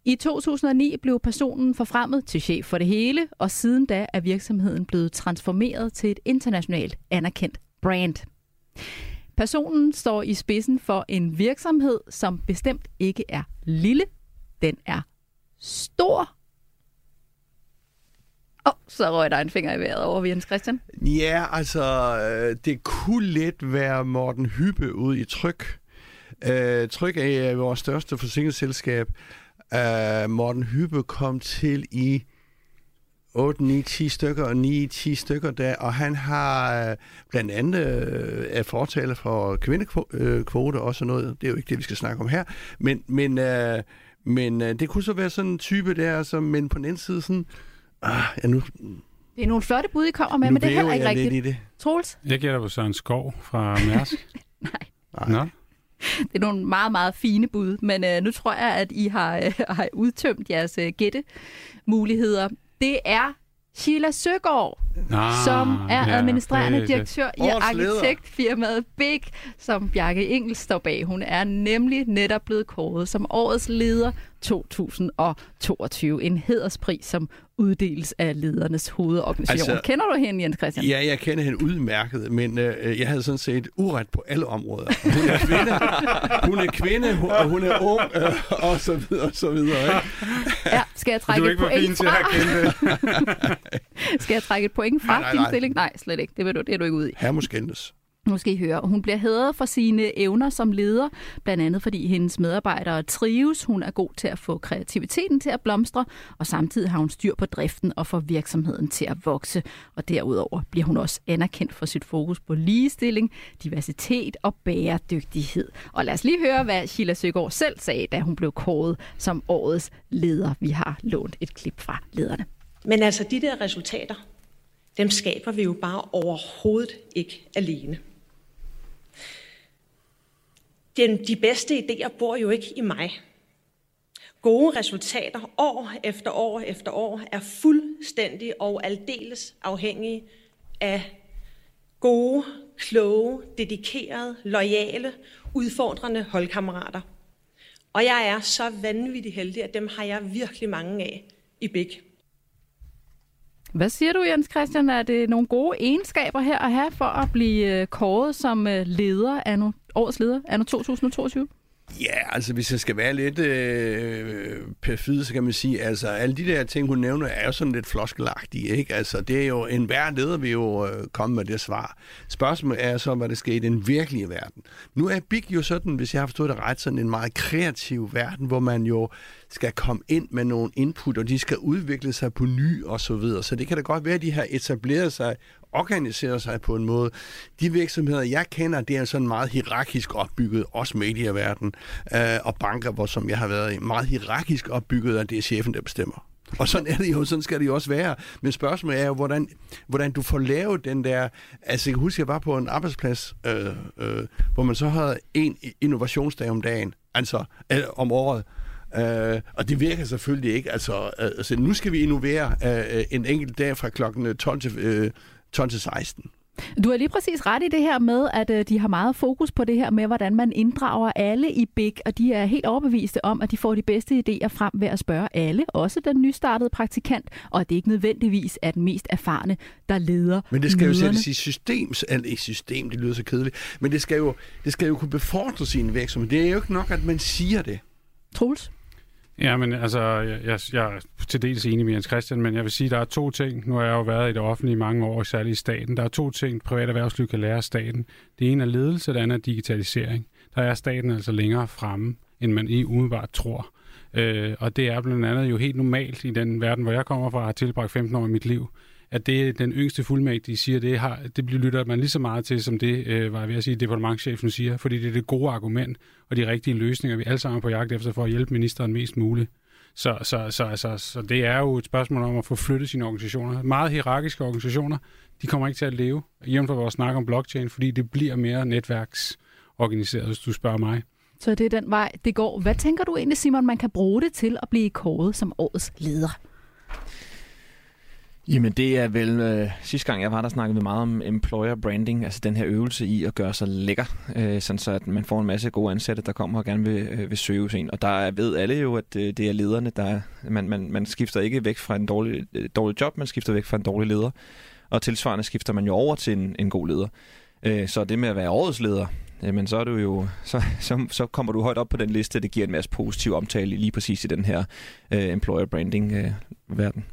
I 2009 blev personen forfremmet til chef for det hele, og siden da er virksomheden blevet transformeret til et internationalt anerkendt brand. Personen står i spidsen for en virksomhed, som bestemt ikke er lille. Den er stor. Åh, oh, så røg der en finger i vejret over Jens Christian. Ja, altså, øh, det kunne let være Morten Hyppe ude i Tryk. Øh, Tryk er vores største forsikringsselskab. Øh, Morten Hyppe kom til i 8, 9, 10 stykker og 9, 10 stykker der, og han har øh, blandt andet øh, er fortaler for kvindekvote og sådan noget. Det er jo ikke det, vi skal snakke om her. Men, men, øh, men øh, det kunne så være sådan en type der, som, men på den anden side sådan Ah, ja, nu, Det er nogle flotte bud, I kommer med, nu men det er heller ikke jeg rigtigt. lidt i det. Troels? Jeg gætter på Søren Skov fra Mærsk. Nej. Nå? Det er nogle meget, meget fine bud, men øh, nu tror jeg, at I har, øh, har udtømt jeres øh, gættemuligheder. Det er Sheila Søgaard, Ah, som er ja, administrerende det- det- direktør i Årets leder. arkitektfirmaet Big, som Bjarke Engel står bag. Hun er nemlig netop blevet kåret som årets leder 2022. En hederspris, som uddeles af ledernes hovedorganisation. Altså, Kender du hende, Jens Christian? Ja, jeg kender hende udmærket, men øh, jeg havde sådan set uret på alle områder. Hun er kvinde, hun er, kvinde, hun, og hun er ung, øh, og så videre, og så videre. Ikke? Ja, skal jeg trække et point fin til at fra? Skal jeg trække et point fra Nej, nej, din nej. stilling? Nej, slet ikke. Det, vil du, det er du ikke ude i. Her må skændes. Nu skal I høre. Hun bliver hædret for sine evner som leder, blandt andet fordi hendes medarbejdere trives. Hun er god til at få kreativiteten til at blomstre, og samtidig har hun styr på driften og får virksomheden til at vokse. Og derudover bliver hun også anerkendt for sit fokus på ligestilling, diversitet og bæredygtighed. Og lad os lige høre, hvad Sheila Søgaard selv sagde, da hun blev kåret som årets leder. Vi har lånt et klip fra lederne. Men altså, de der resultater, dem skaber vi jo bare overhovedet ikke alene. Den, de bedste idéer bor jo ikke i mig. Gode resultater år efter år efter år er fuldstændig og aldeles afhængige af gode, kloge, dedikerede, lojale, udfordrende holdkammerater. Og jeg er så vanvittig heldig, at dem har jeg virkelig mange af i Big. Hvad siger du, Jens Christian? Er det nogle gode egenskaber her at have for at blive øh, kåret som øh, leder af nu, årets leder anno 2022? Ja, altså hvis jeg skal være lidt øh, perfid, så kan man sige, altså alle de der ting, hun nævner, er jo sådan lidt floskelagtige, ikke? Altså det er jo, en hver leder vil jo øh, komme med det svar. Spørgsmålet er så, hvad der sker i den virkelige verden. Nu er Big jo sådan, hvis jeg har forstået det ret, sådan en meget kreativ verden, hvor man jo skal komme ind med nogle input, og de skal udvikle sig på ny og så videre. Så det kan da godt være, at de har etableret sig organiseret sig på en måde. De virksomheder, jeg kender, det er sådan meget hierarkisk opbygget, også medieverden øh, og banker, hvor som jeg har været i, meget hierarkisk opbygget, og det er chefen, der bestemmer. Og sådan er det jo, sådan skal det jo også være. Men spørgsmålet er jo, hvordan, hvordan du får lavet den der... Altså, jeg kan huske, jeg var på en arbejdsplads, øh, øh, hvor man så havde en innovationsdag om dagen, altså øh, om året. Øh, og det virker selvfølgelig ikke. Altså, øh, altså nu skal vi innovere øh, en enkelt dag fra klokken 12 til, øh, 12 til 16. Du har lige præcis ret i det her med, at øh, de har meget fokus på det her med, hvordan man inddrager alle i BIG, og de er helt overbeviste om, at de får de bedste idéer frem ved at spørge alle, også den nystartede praktikant, og at det ikke nødvendigvis er den mest erfarne, der leder Men det skal jo møderne. sættes i system, eller ikke system, det lyder så kedeligt, men det skal jo, det skal jo kunne befordre sin virksomhed. Det er jo ikke nok, at man siger det. Troels? Ja, men altså, jeg, jeg, jeg er til dels enig med Jens Christian, men jeg vil sige, at der er to ting. Nu har jeg jo været i det offentlige i mange år, særligt i staten. Der er to ting, privat erhvervsliv kan lære af staten. Det ene er ledelse, det andet er digitalisering. Der er staten altså længere fremme, end man i umiddelbart tror. Øh, og det er blandt andet jo helt normalt i den verden, hvor jeg kommer fra har tilbragt 15 år i mit liv, at det den yngste fuldmægtige, siger, det, har, det bliver lytter man lige så meget til, som det øh, var jeg ved at sige, departementchefen siger, fordi det er det gode argument og de rigtige løsninger, vi alle sammen er på jagt efter for at hjælpe ministeren mest muligt. Så, så, så, altså, så det er jo et spørgsmål om at få flyttet sine organisationer. Meget hierarkiske organisationer, de kommer ikke til at leve, jævnt for vores snak om blockchain, fordi det bliver mere netværksorganiseret, hvis du spørger mig. Så det er den vej, det går. Hvad tænker du egentlig, Simon, man kan bruge det til at blive kåret som årets leder? Jamen det er vel, øh, sidste gang jeg var der, snakkede vi meget om employer branding, altså den her øvelse i at gøre sig lækker, øh, sådan så at man får en masse gode ansatte, der kommer og gerne vil, øh, vil søge hos en. Og der ved alle jo, at øh, det er lederne, der er, man, man, man skifter ikke væk fra en dårlig, øh, dårlig job, man skifter væk fra en dårlig leder. Og tilsvarende skifter man jo over til en, en god leder. Øh, så det med at være årets leder, jamen så er du jo så, så, så kommer du højt op på den liste, det giver en masse positiv omtale lige præcis i den her øh, employer branding øh, verden.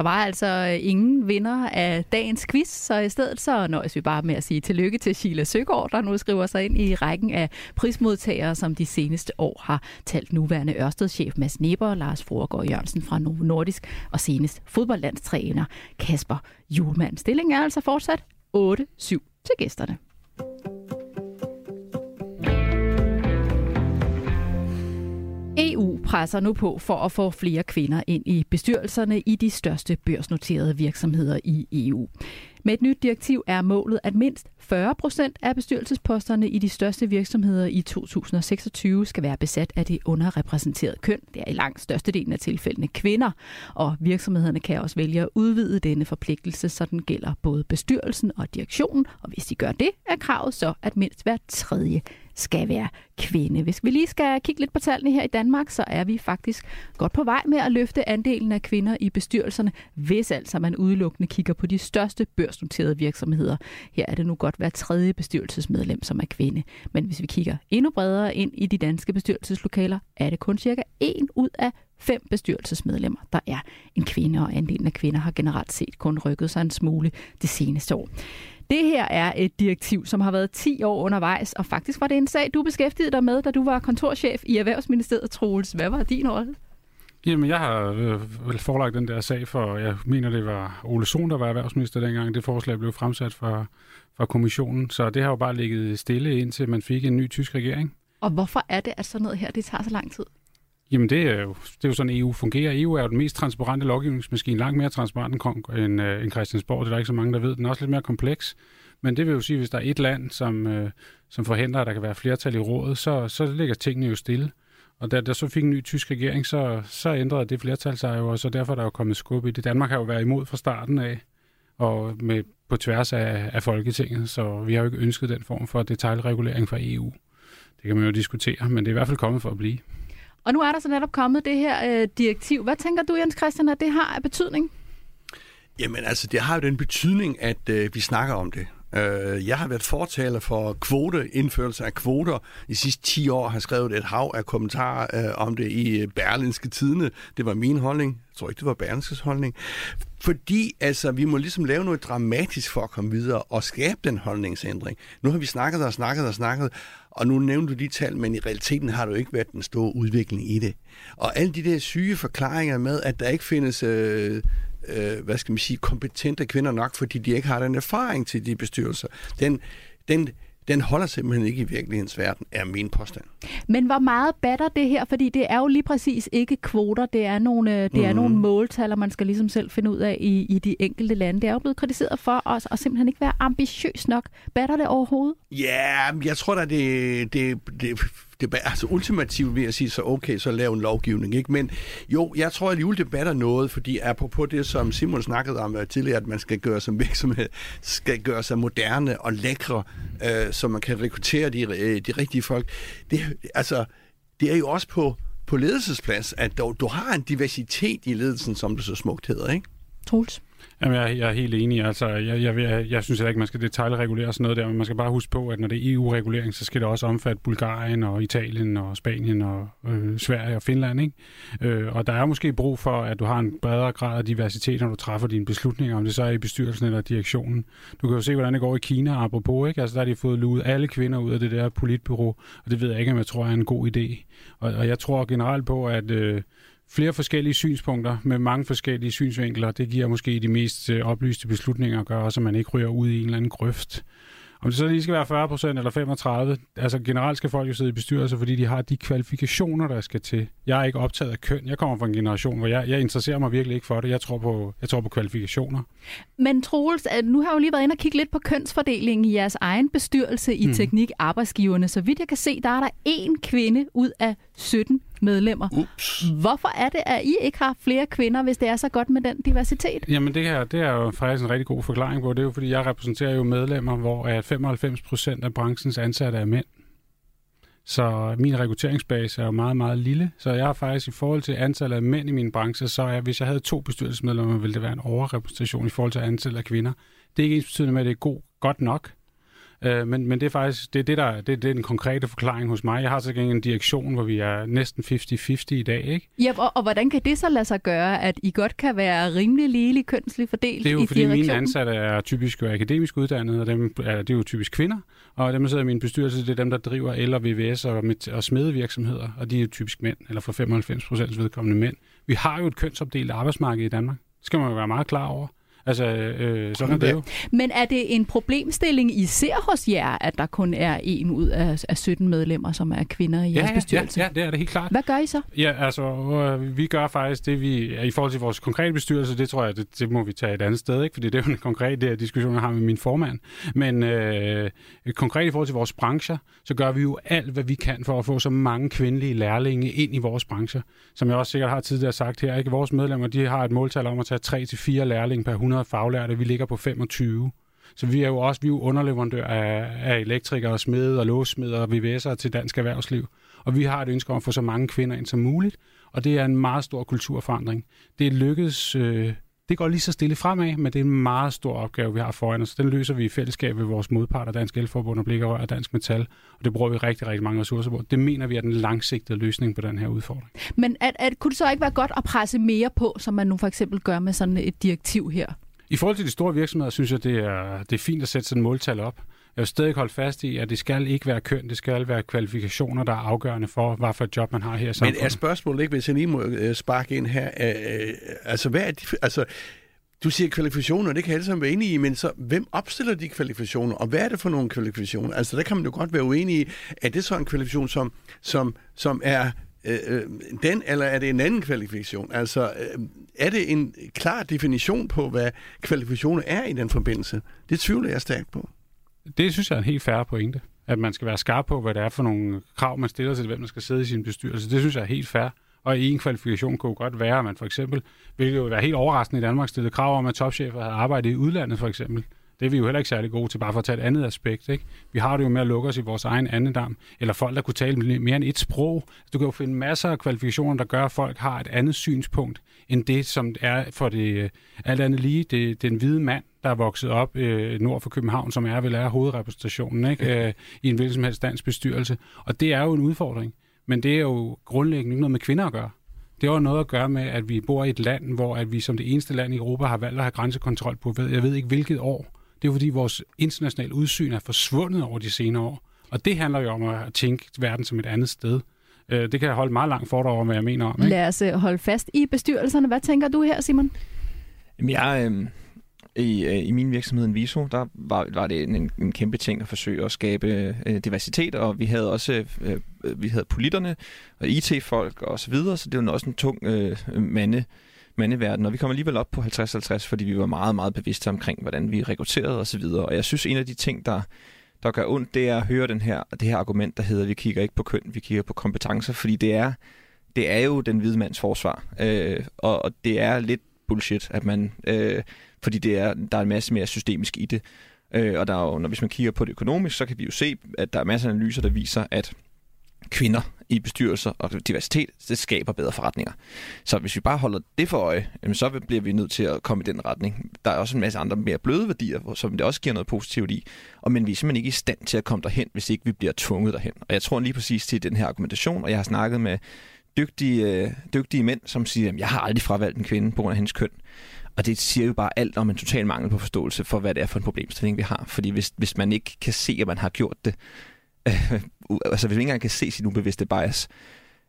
Der var altså øh, ingen vinder af dagens quiz, så i stedet så nøjes vi bare med at sige tillykke til Sheila Søgaard, der nu skriver sig ind i rækken af prismodtagere, som de seneste år har talt nuværende Ørsted-chef Mads Neber, Lars Froregård Jørgensen fra Novo Nordisk og senest fodboldlandstræner Kasper Julemand. Stillingen er altså fortsat 8-7 til gæsterne. EU presser nu på for at få flere kvinder ind i bestyrelserne i de største børsnoterede virksomheder i EU. Med et nyt direktiv er målet, at mindst 40 procent af bestyrelsesposterne i de største virksomheder i 2026 skal være besat af det underrepræsenterede køn. Det er i langt størstedelen af tilfældene kvinder, og virksomhederne kan også vælge at udvide denne forpligtelse, så den gælder både bestyrelsen og direktionen. Og hvis de gør det, er kravet så, at mindst hver tredje skal være kvinde. Hvis vi lige skal kigge lidt på tallene her i Danmark, så er vi faktisk godt på vej med at løfte andelen af kvinder i bestyrelserne, hvis altså man udelukkende kigger på de største børsnoterede virksomheder. Her er det nu godt hver tredje bestyrelsesmedlem, som er kvinde. Men hvis vi kigger endnu bredere ind i de danske bestyrelseslokaler, er det kun cirka en ud af fem bestyrelsesmedlemmer, der er en kvinde, og andelen af kvinder har generelt set kun rykket sig en smule det seneste år. Det her er et direktiv, som har været 10 år undervejs, og faktisk var det en sag, du beskæftigede dig med, da du var kontorchef i Erhvervsministeriet, Troels. Hvad var din rolle? Jamen, jeg har øh, forelagt den der sag for, jeg mener, det var Ole Sohn, der var erhvervsminister dengang, det forslag blev fremsat fra, fra kommissionen. Så det har jo bare ligget stille, indtil man fik en ny tysk regering. Og hvorfor er det, at sådan noget her, det tager så lang tid? Jamen, det er, jo, det er jo sådan, EU fungerer. EU er jo den mest transparente lovgivningsmaskine, langt mere transparent end, øh, end Christiansborg. Det er der ikke så mange, der ved. Den er også lidt mere kompleks. Men det vil jo sige, at hvis der er et land, som, øh, som forhindrer, at der kan være flertal i rådet, så, så ligger tingene jo stille. Og da der så fik en ny tysk regering, så, så ændrede det flertal sig jo, og så derfor er der jo kommet skub i det. Danmark har jo været imod fra starten af, og med, på tværs af, af Folketinget, så vi har jo ikke ønsket den form for detaljregulering fra EU. Det kan man jo diskutere, men det er i hvert fald kommet for at blive. Og nu er der så netop kommet det her øh, direktiv. Hvad tænker du, Jens Christian, at det har af betydning? Jamen altså, det har jo den betydning, at øh, vi snakker om det. Øh, jeg har været fortaler for kvote, indførelse af kvoter. I sidste 10 år har skrevet et hav af kommentarer øh, om det i øh, Berlinske Tidene. Det var min holdning. Jeg tror ikke, det var Berlinskes holdning. Fordi altså, vi må ligesom lave noget dramatisk for at komme videre og skabe den holdningsændring. Nu har vi snakket og snakket og snakket, og nu nævnte du de tal, men i realiteten har du ikke været den store udvikling i det. Og alle de der syge forklaringer med, at der ikke findes øh, øh, hvad skal man sige, kompetente kvinder nok, fordi de ikke har den erfaring til de bestyrelser. Den, den, den holder simpelthen ikke i virkelighedens verden, er min påstand. Men hvor meget batter det her? Fordi det er jo lige præcis ikke kvoter, det er nogle, det er mm. nogle måltal, man skal ligesom selv finde ud af i, i de enkelte lande. Det er jo blevet kritiseret for os at simpelthen ikke være ambitiøs nok. Batter det overhovedet? Ja, yeah, jeg tror da, det, det, det det, altså ultimativt vil jeg sige, så okay, så lav en lovgivning. Ikke? Men jo, jeg tror at juledebat er noget, fordi apropos det, som Simon snakkede om øh, tidligere, at man skal gøre som virksomhed, skal gøre sig moderne og lækre, øh, så man kan rekruttere de, øh, de rigtige folk. Det, altså, det er jo også på, på ledelsesplads, at du, du har en diversitet i ledelsen, som det så smukt hedder, ikke? Troels? Jamen, jeg, jeg er helt enig. Altså, jeg, jeg, jeg, jeg synes heller ikke, man skal detaljregulere sådan noget der, men man skal bare huske på, at når det er EU-regulering, så skal det også omfatte Bulgarien og Italien og Spanien og øh, Sverige og Finland. Ikke? Øh, og der er måske brug for, at du har en bredere grad af diversitet, når du træffer dine beslutninger, om det så er i bestyrelsen eller direktionen. Du kan jo se, hvordan det går i Kina, apropos. Ikke? Altså, der har de fået luet alle kvinder ud af det der politbyrå, og det ved jeg ikke, om jeg tror er en god idé. Og, og jeg tror generelt på, at... Øh, flere forskellige synspunkter med mange forskellige synsvinkler, det giver måske de mest øh, oplyste beslutninger at gøre, så man ikke ryger ud i en eller anden grøft. Om det så lige skal være 40 procent eller 35, altså generelt skal folk jo sidde i bestyrelser, fordi de har de kvalifikationer, der skal til. Jeg er ikke optaget af køn. Jeg kommer fra en generation, hvor jeg, jeg interesserer mig virkelig ikke for det. Jeg tror på, jeg tror på kvalifikationer. Men Troels, nu har jeg jo lige været inde og kigge lidt på kønsfordelingen i jeres egen bestyrelse i mm. Teknik Arbejdsgiverne. Så vidt jeg kan se, der er der én kvinde ud af 17 medlemmer. Ups. Hvorfor er det, at I ikke har flere kvinder, hvis det er så godt med den diversitet? Jamen det her, det er jo faktisk en rigtig god forklaring på. Det er jo, fordi jeg repræsenterer jo medlemmer, hvor at 95 procent af branchens ansatte er mænd. Så min rekrutteringsbase er jo meget, meget lille. Så jeg har faktisk i forhold til antallet af mænd i min branche, så er, hvis jeg havde to bestyrelsesmedlemmer, ville det være en overrepræsentation i forhold til antallet af kvinder. Det er ikke ens betydende med, at det er god, godt nok. Øh, men, men det er faktisk det, er det, der, det, det er den konkrete forklaring hos mig. Jeg har så en direktion, hvor vi er næsten 50-50 i dag. Ikke? Ja, og, og hvordan kan det så lade sig gøre, at I godt kan være rimelig ligelig kønsligt fordelt Det er jo i fordi mine ansatte er typisk jo akademisk uddannede, og dem er, det er jo typisk kvinder. Og dem, der sidder i min bestyrelse, det er dem, der driver el- og VVS og, og smedevirksomheder, og de er jo typisk mænd, eller for 95 procent vedkommende mænd. Vi har jo et kønsopdelt arbejdsmarked i Danmark. Det skal man jo være meget klar over. Altså, øh, sådan er det jo. Men er det en problemstilling, I ser hos jer, at der kun er en ud af, af 17 medlemmer, som er kvinder i Ja, jeres ja, bestyrelse? ja, ja, det er det helt klart. Hvad gør I så? Ja, altså, øh, vi gør faktisk det, vi... I forhold til vores konkrete bestyrelse, det tror jeg, det, det må vi tage et andet sted, ikke? Fordi det er jo en konkret der, diskussion, jeg har med min formand. Men øh, konkret i forhold til vores brancher, så gør vi jo alt, hvad vi kan for at få så mange kvindelige lærlinge ind i vores brancher. Som jeg også sikkert har tidligere sagt her, ikke? Vores medlemmer, de har et måltal om at tage 3-4 lærlinge per 100 faglærte. Vi ligger på 25. Så vi er jo også vi er jo underleverandør af, af elektrikere, smede og låssmeder og VVS'ere til dansk erhvervsliv. Og vi har et ønske om at få så mange kvinder ind som muligt, og det er en meget stor kulturforandring. Det lykkedes, øh, det går lige så stille fremad, men det er en meget stor opgave, vi har foran os. Den løser vi i fællesskab med vores modparter, Dansk Elforbund og Blikkerør og Dansk Metal, og det bruger vi rigtig, rigtig mange ressourcer på. Det mener vi er den langsigtede løsning på den her udfordring. Men at, at, kunne det så ikke være godt at presse mere på, som man nu for eksempel gør med sådan et direktiv her? I forhold til de store virksomheder, synes jeg, det er, det er fint at sætte sådan et måltal op. Jeg vil stadig holde fast i, at det skal ikke være køn, det skal være kvalifikationer, der er afgørende for, hvad for et job man har her i Men er spørgsmålet ikke, hvis jeg lige må øh, sparke ind her, øh, øh, altså hvad er de, altså du siger kvalifikationer, det kan jeg alle sammen være enige i, men så hvem opstiller de kvalifikationer, og hvad er det for nogle kvalifikationer? Altså der kan man jo godt være uenig i, er det så en kvalifikation, som, som, som er øh, øh, den, eller er det en anden kvalifikation? Altså øh, er det en klar definition på, hvad kvalifikationer er i den forbindelse? Det tvivler jeg stærkt på. Det synes jeg er en helt færre pointe. At man skal være skarp på, hvad det er for nogle krav, man stiller til, hvem der skal sidde i sin bestyrelse. Det synes jeg er helt fair. Og en kvalifikation kunne godt være, at man for eksempel, hvilket jo være helt overraskende i Danmark, stillede krav om, at topchefer havde arbejdet i udlandet for eksempel. Det er vi jo heller ikke særlig gode til, bare for at tage et andet aspekt. Ikke? Vi har det jo med at lukke os i vores egen andedam, eller folk, der kunne tale mere end et sprog. Altså, du kan jo finde masser af kvalifikationer, der gør, at folk har et andet synspunkt, end det, som er for det øh, alt andet lige, det, den hvide mand, der er vokset op øh, nord for København, som er vel er hovedrepræsentationen ikke? Øh, i en hvilken som helst dansk bestyrelse. Og det er jo en udfordring. Men det er jo grundlæggende ikke noget med kvinder at gøre. Det har jo noget at gøre med, at vi bor i et land, hvor at vi som det eneste land i Europa har valgt at have grænsekontrol på, jeg ved ikke hvilket år. Det er fordi vores internationale udsyn er forsvundet over de senere år. Og det handler jo om at tænke verden som et andet sted. Øh, det kan jeg holde meget langt for dig over, hvad jeg mener om. Ikke? Lad os øh, holde fast i bestyrelserne. Hvad tænker du her, Simon? Jamen, jeg, øh, i, øh, I min virksomhed Viso, der var, var det en, en kæmpe ting at forsøge at skabe øh, diversitet, og vi havde også øh, øh vi havde politerne og IT-folk og så videre, så det var også en tung øh, mande, mandeverden, og vi kom alligevel op på 50-50, fordi vi var meget, meget bevidste omkring, hvordan vi rekrutterede og så videre. Og jeg synes, en af de ting, der, der gør ondt, det er at høre den her, det her argument, der hedder, at vi kigger ikke på køn, vi kigger på kompetencer, fordi det er, det er jo den hvide mands forsvar, øh, og, og det er lidt bullshit, at man, øh, fordi det er, der er en masse mere systemisk i det. Øh, og der er jo, når, hvis man kigger på det økonomisk, så kan vi jo se, at der er masser af analyser, der viser, at kvinder i bestyrelser og diversitet, det skaber bedre forretninger. Så hvis vi bare holder det for øje, så bliver vi nødt til at komme i den retning. Der er også en masse andre mere bløde værdier, som det også giver noget positivt i. Og men vi er simpelthen ikke i stand til at komme derhen, hvis ikke vi bliver tvunget derhen. Og jeg tror lige præcis til den her argumentation, og jeg har snakket med dygtige, øh, dygtige mænd, som siger, at jeg har aldrig fravalgt en kvinde på grund af hendes køn. Og det siger jo bare alt om en total mangel på forståelse for, hvad det er for en problemstilling, vi har. Fordi hvis, hvis man ikke kan se, at man har gjort det, øh, altså hvis man ikke engang kan se sin ubevidste bias,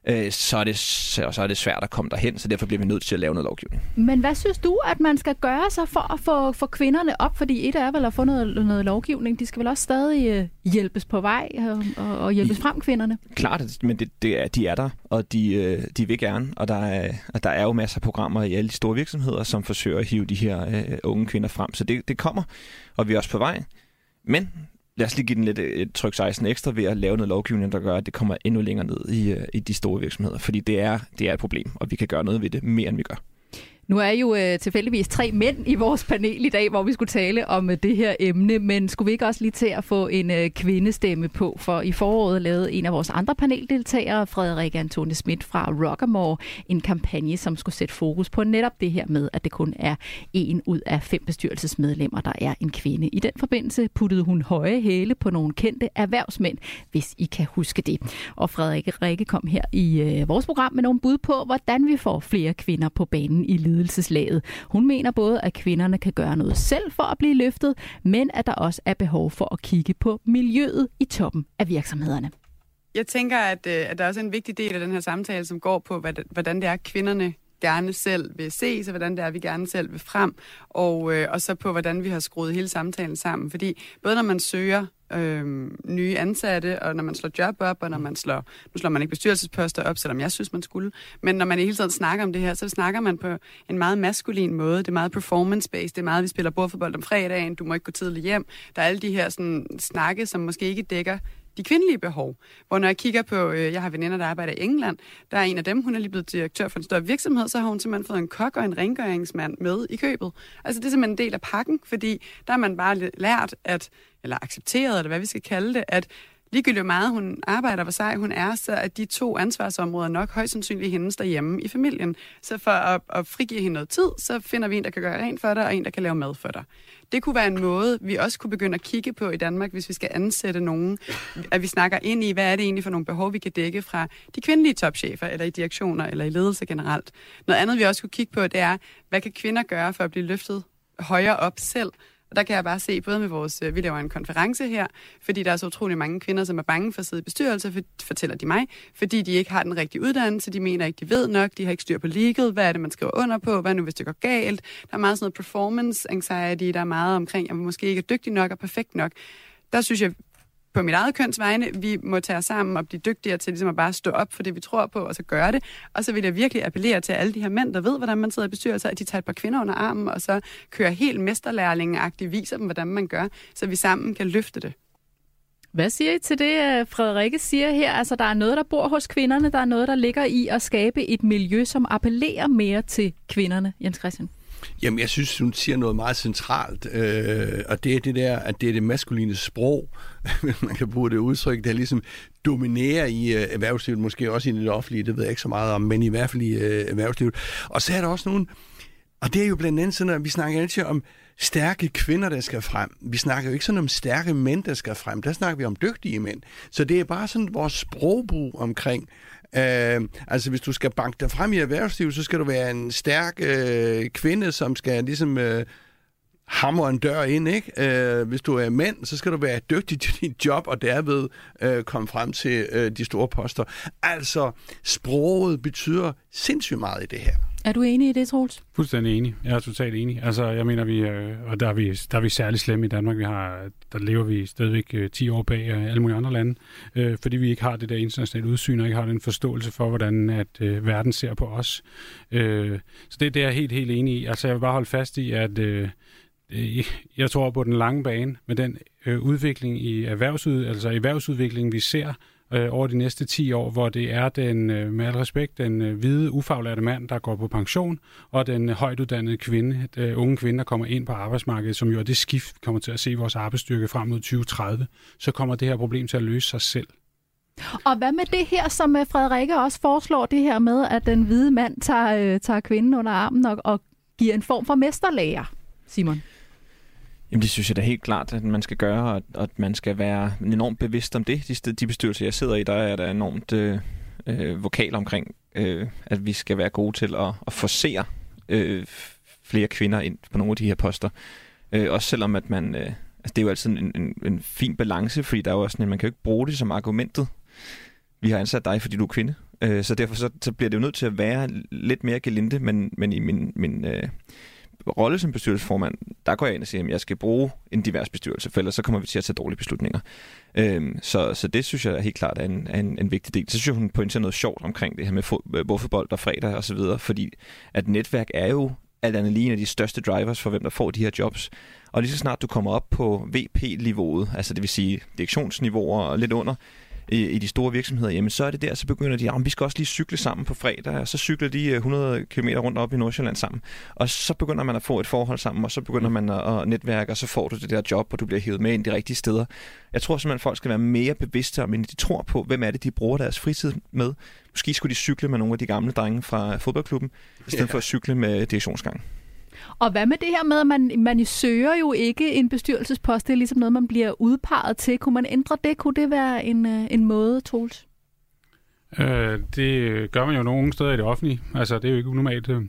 øh, så, er det, så, så er det svært at komme derhen, så derfor bliver vi nødt til at lave noget lovgivning. Men hvad synes du, at man skal gøre sig for at få, få kvinderne op? Fordi et er vel at få noget, noget lovgivning. De skal vel også stadig øh, hjælpes på vej og, og hjælpes frem, kvinderne? Klart, men det, det er, de er der, og de, øh, de vil gerne. Og der er, og der er jo masser af programmer i alle de store virksomheder, som forsøger at hive de her øh, unge kvinder frem. Så det, det kommer, og vi er også på vej. Men lad os lige give den lidt øh, et tryk 16 ekstra ved at lave noget lovgivning, der gør, at det kommer endnu længere ned i, øh, i de store virksomheder. Fordi det er, det er et problem, og vi kan gøre noget ved det mere, end vi gør. Nu er jo øh, tilfældigvis tre mænd i vores panel i dag, hvor vi skulle tale om øh, det her emne, men skulle vi ikke også lige til at få en øh, kvindestemme på? For i foråret lavede en af vores andre paneldeltagere, Frederik Antone Schmidt fra Rockamore, en kampagne, som skulle sætte fokus på netop det her med, at det kun er en ud af fem bestyrelsesmedlemmer, der er en kvinde. I den forbindelse puttede hun høje hæle på nogle kendte erhvervsmænd, hvis I kan huske det. Og Frederik Rikke kom her i øh, vores program med nogle bud på, hvordan vi får flere kvinder på banen i ledelseslaget. Hun mener både, at kvinderne kan gøre noget selv for at blive løftet, men at der også er behov for at kigge på miljøet i toppen af virksomhederne. Jeg tænker, at, øh, at der er også en vigtig del af den her samtale, som går på, hvordan det er, kvinderne gerne selv vil se, så hvordan det er, vi gerne selv vil frem, og, øh, og så på, hvordan vi har skruet hele samtalen sammen. Fordi både når man søger øh, nye ansatte, og når man slår job op, og når man slår, nu slår man ikke bestyrelsesposter op, selvom jeg synes, man skulle, men når man i hele tiden snakker om det her, så snakker man på en meget maskulin måde. Det er meget performance-based, det er meget, vi spiller bordfodbold om fredagen, du må ikke gå tidligt hjem. Der er alle de her sådan, snakke, som måske ikke dækker de kvindelige behov. Hvor når jeg kigger på, øh, jeg har veninder, der arbejder i England, der er en af dem, hun er lige blevet direktør for en større virksomhed, så har hun simpelthen fået en kok og en rengøringsmand med i købet. Altså det er simpelthen en del af pakken, fordi der har man bare lært, at, eller accepteret, eller hvad vi skal kalde det, at ligegyldigt meget hun arbejder, hvor sej hun er, så er de to ansvarsområder nok højst sandsynligt hendes derhjemme i familien. Så for at, at frigive hende noget tid, så finder vi en, der kan gøre rent for dig, og en, der kan lave mad for dig. Det kunne være en måde, vi også kunne begynde at kigge på i Danmark, hvis vi skal ansætte nogen, at vi snakker ind i, hvad er det egentlig for nogle behov, vi kan dække fra de kvindelige topchefer, eller i direktioner, eller i ledelse generelt. Noget andet, vi også kunne kigge på, det er, hvad kan kvinder gøre for at blive løftet højere op selv, og der kan jeg bare se, både med vores, øh, vi laver en konference her, fordi der er så utrolig mange kvinder, som er bange for at sidde i bestyrelse, for, fortæller de mig, fordi de ikke har den rigtige uddannelse, de mener ikke, de ved nok, de har ikke styr på legal, hvad er det, man skriver under på, hvad nu, hvis det går galt. Der er meget sådan noget performance anxiety, der er meget omkring, at man måske ikke er dygtig nok og perfekt nok. Der synes jeg, på mit eget køns vegne, vi må tage os sammen og blive dygtigere til ligesom at bare stå op for det, vi tror på, og så gøre det. Og så vil jeg virkelig appellere til alle de her mænd, der ved, hvordan man sidder i bestyrelser, at de tager et par kvinder under armen, og så kører helt mesterlærlingeagtigt, viser dem, hvordan man gør, så vi sammen kan løfte det. Hvad siger I til det, øh, Frederikke siger her? Altså, der er noget, der bor hos kvinderne, der er noget, der ligger i at skabe et miljø, som appellerer mere til kvinderne, Jens Christian. Jamen, jeg synes, hun siger noget meget centralt, øh, og det er det der, at det er det maskuline sprog, man kan bruge det udtryk, der ligesom dominerer i øh, erhvervslivet, måske også i det offentlige, det ved jeg ikke så meget om, men i hvert fald i øh, erhvervslivet. Og så er der også nogen, og det er jo blandt andet sådan, at vi snakker altid om stærke kvinder, der skal frem. Vi snakker jo ikke sådan om stærke mænd, der skal frem. Der snakker vi om dygtige mænd. Så det er bare sådan vores sprogbrug omkring, Øh, altså, hvis du skal banke dig frem i erhvervslivet, så skal du være en stærk øh, kvinde, som skal ligesom... Øh, hammer en dør ind, ikke? Øh, hvis du er mænd, så skal du være dygtig til dit job, og derved øh, komme frem til øh, de store poster. Altså, sproget betyder sindssygt meget i det her. Er du enig i det, Troels? Fuldstændig enig. Jeg er totalt enig. Altså, jeg mener, vi, øh, og der er vi, der er vi særlig slemme i Danmark. Vi har, der lever vi stadigvæk øh, 10 år bag øh, alle mulige andre lande, øh, fordi vi ikke har det der internationale udsyn, og ikke har den forståelse for, hvordan at øh, verden ser på os. Øh, så det, det er jeg helt, helt enig i. Altså, jeg vil bare holde fast i, at øh, øh jeg tror på den lange bane med den øh, udvikling i erhvervsud, altså erhvervsudviklingen, vi ser øh, over de næste 10 år, hvor det er den, øh, med al respekt, den øh, hvide, ufaglærte mand, der går på pension, og den øh, højtuddannede kvinde, øh, unge kvinde, der kommer ind på arbejdsmarkedet, som jo er det skift, vi kommer til at se vores arbejdsstyrke frem mod 2030, så kommer det her problem til at løse sig selv. Og hvad med det her, som øh, Frederikke også foreslår, det her med, at den hvide mand tager, øh, tager kvinden under armen og, og giver en form for mesterlæger, Simon? Jamen det synes jeg da helt klart, at man skal gøre, og at man skal være enormt bevidst om det. De, de bestyrelser, jeg sidder i, der er der enormt øh, øh, vokal omkring, øh, at vi skal være gode til at, at forsere øh, flere kvinder ind på nogle af de her poster. Øh, også selvom at man... Øh, altså det er jo altid en, en, en fin balance, fordi der er jo også sådan, at man kan jo ikke bruge det som argumentet. Vi har ansat dig, fordi du er kvinde. Øh, så derfor så, så bliver det jo nødt til at være lidt mere gelinde, men, men i min, min øh, rolle som bestyrelsesformand, der går jeg ind og siger, at jeg skal bruge en divers bestyrelse, for ellers så kommer vi til at tage dårlige beslutninger. Øhm, så, så det synes jeg helt klart er en, er en, en vigtig del. Så synes jeg, hun pointerer noget sjovt omkring det her med bordfodbold øh, og fredag og så videre, fordi at netværk er jo alt andet lige en af de største drivers for, hvem der får de her jobs. Og lige så snart du kommer op på VP-niveauet, altså det vil sige direktionsniveauer og lidt under, i, i de store virksomheder, jamen så er det der, så begynder de, at vi skal også lige cykle sammen på fredag, og så cykler de 100 øh, km rundt op i Nordsjælland sammen. Og så begynder man at få et forhold sammen, og så begynder man at, at netværke, og så får du det der job, og du bliver hævet med ind de rigtige steder. Jeg tror simpelthen, at folk skal være mere bevidste om, end de tror på, hvem er det, de bruger deres fritid med. Måske skulle de cykle med nogle af de gamle drenge fra fodboldklubben, i stedet ja. for at cykle med direktionsgang. Og hvad med det her med, at man, man søger jo ikke en bestyrelsespost, det er ligesom noget, man bliver udpeget til. Kunne man ændre det? Kunne det være en, øh, en måde, Troels? Øh, det gør man jo nogle steder i det offentlige. Altså, det er jo ikke unormalt øh,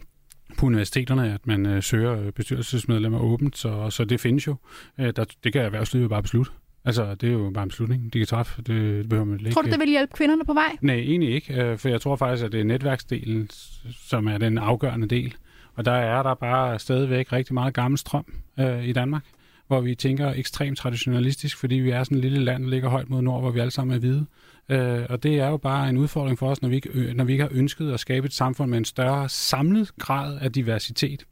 på universiteterne, at man øh, søger bestyrelsesmedlemmer åbent, så, så det findes jo. Øh, der, det kan erhvervslivet bare beslutte. Altså, det er jo bare en beslutning, de kan træffe. Det, behøver man ikke. Tror du, det vil hjælpe kvinderne på vej? Nej, egentlig ikke, øh, for jeg tror faktisk, at det er netværksdelen, som er den afgørende del. Og der er der bare stadigvæk rigtig meget gammel strøm øh, i Danmark, hvor vi tænker ekstremt traditionalistisk, fordi vi er sådan et lille land, der ligger højt mod nord, hvor vi alle sammen er hvide. Øh, og det er jo bare en udfordring for os, når vi, ikke, når vi ikke har ønsket at skabe et samfund med en større samlet grad af diversitet.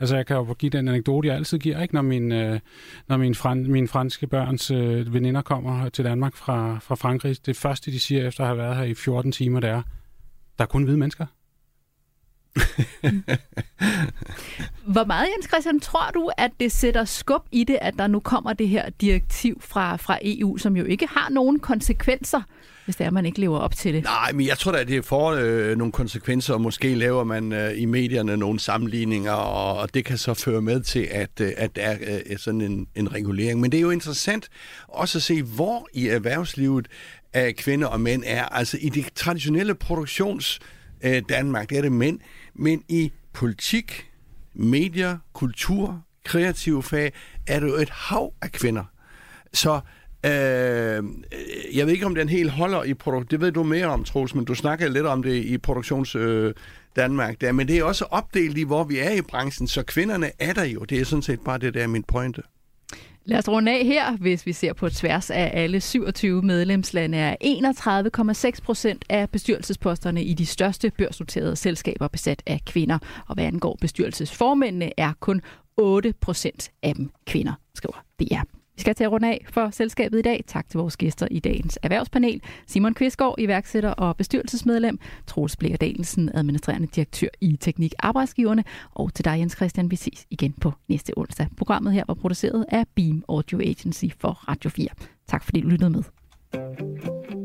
Altså, jeg kan jo give den anekdote, jeg altid giver, ikke? når, min, øh, når min, fran, mine franske børns øh, veninder kommer til Danmark fra, fra Frankrig. Det første, de siger efter at have været her i 14 timer, det er, der er kun hvide mennesker. Mm. Hvor meget, Jens Christian, tror du, at det sætter skub i det, at der nu kommer det her direktiv fra, fra EU, som jo ikke har nogen konsekvenser, hvis det er, at man ikke lever op til det? Nej, men jeg tror da, at det får øh, nogle konsekvenser, og måske laver man øh, i medierne nogle sammenligninger, og, og det kan så føre med til, at, øh, at der er øh, sådan en, en regulering. Men det er jo interessant også at se, hvor i erhvervslivet af kvinder og mænd er. Altså i det traditionelle produktions øh, Danmark, der er det mænd, men i politik, medier, kultur, kreative fag, er det jo et hav af kvinder. Så øh, jeg ved ikke, om den helt holder i produktion. Det ved du mere om, Troels, men du snakkede lidt om det i produktions øh, Danmark. Der. Men det er også opdelt i, hvor vi er i branchen, så kvinderne er der jo. Det er sådan set bare det, der er min pointe. Lad os runde af her, hvis vi ser på tværs af alle 27 medlemslande, er 31,6 procent af bestyrelsesposterne i de største børsnoterede selskaber besat af kvinder. Og hvad angår bestyrelsesformændene, er kun 8 procent af dem kvinder, skriver DR. Vi skal til at runde af for selskabet i dag. Tak til vores gæster i dagens erhvervspanel. Simon Kvistgaard, iværksætter og bestyrelsesmedlem. Troels Blikker Dalensen, administrerende direktør i Teknik Arbejdsgiverne. Og til dig, Jens Christian, vi ses igen på næste onsdag. Programmet her var produceret af Beam Audio Agency for Radio 4. Tak fordi du lyttede med.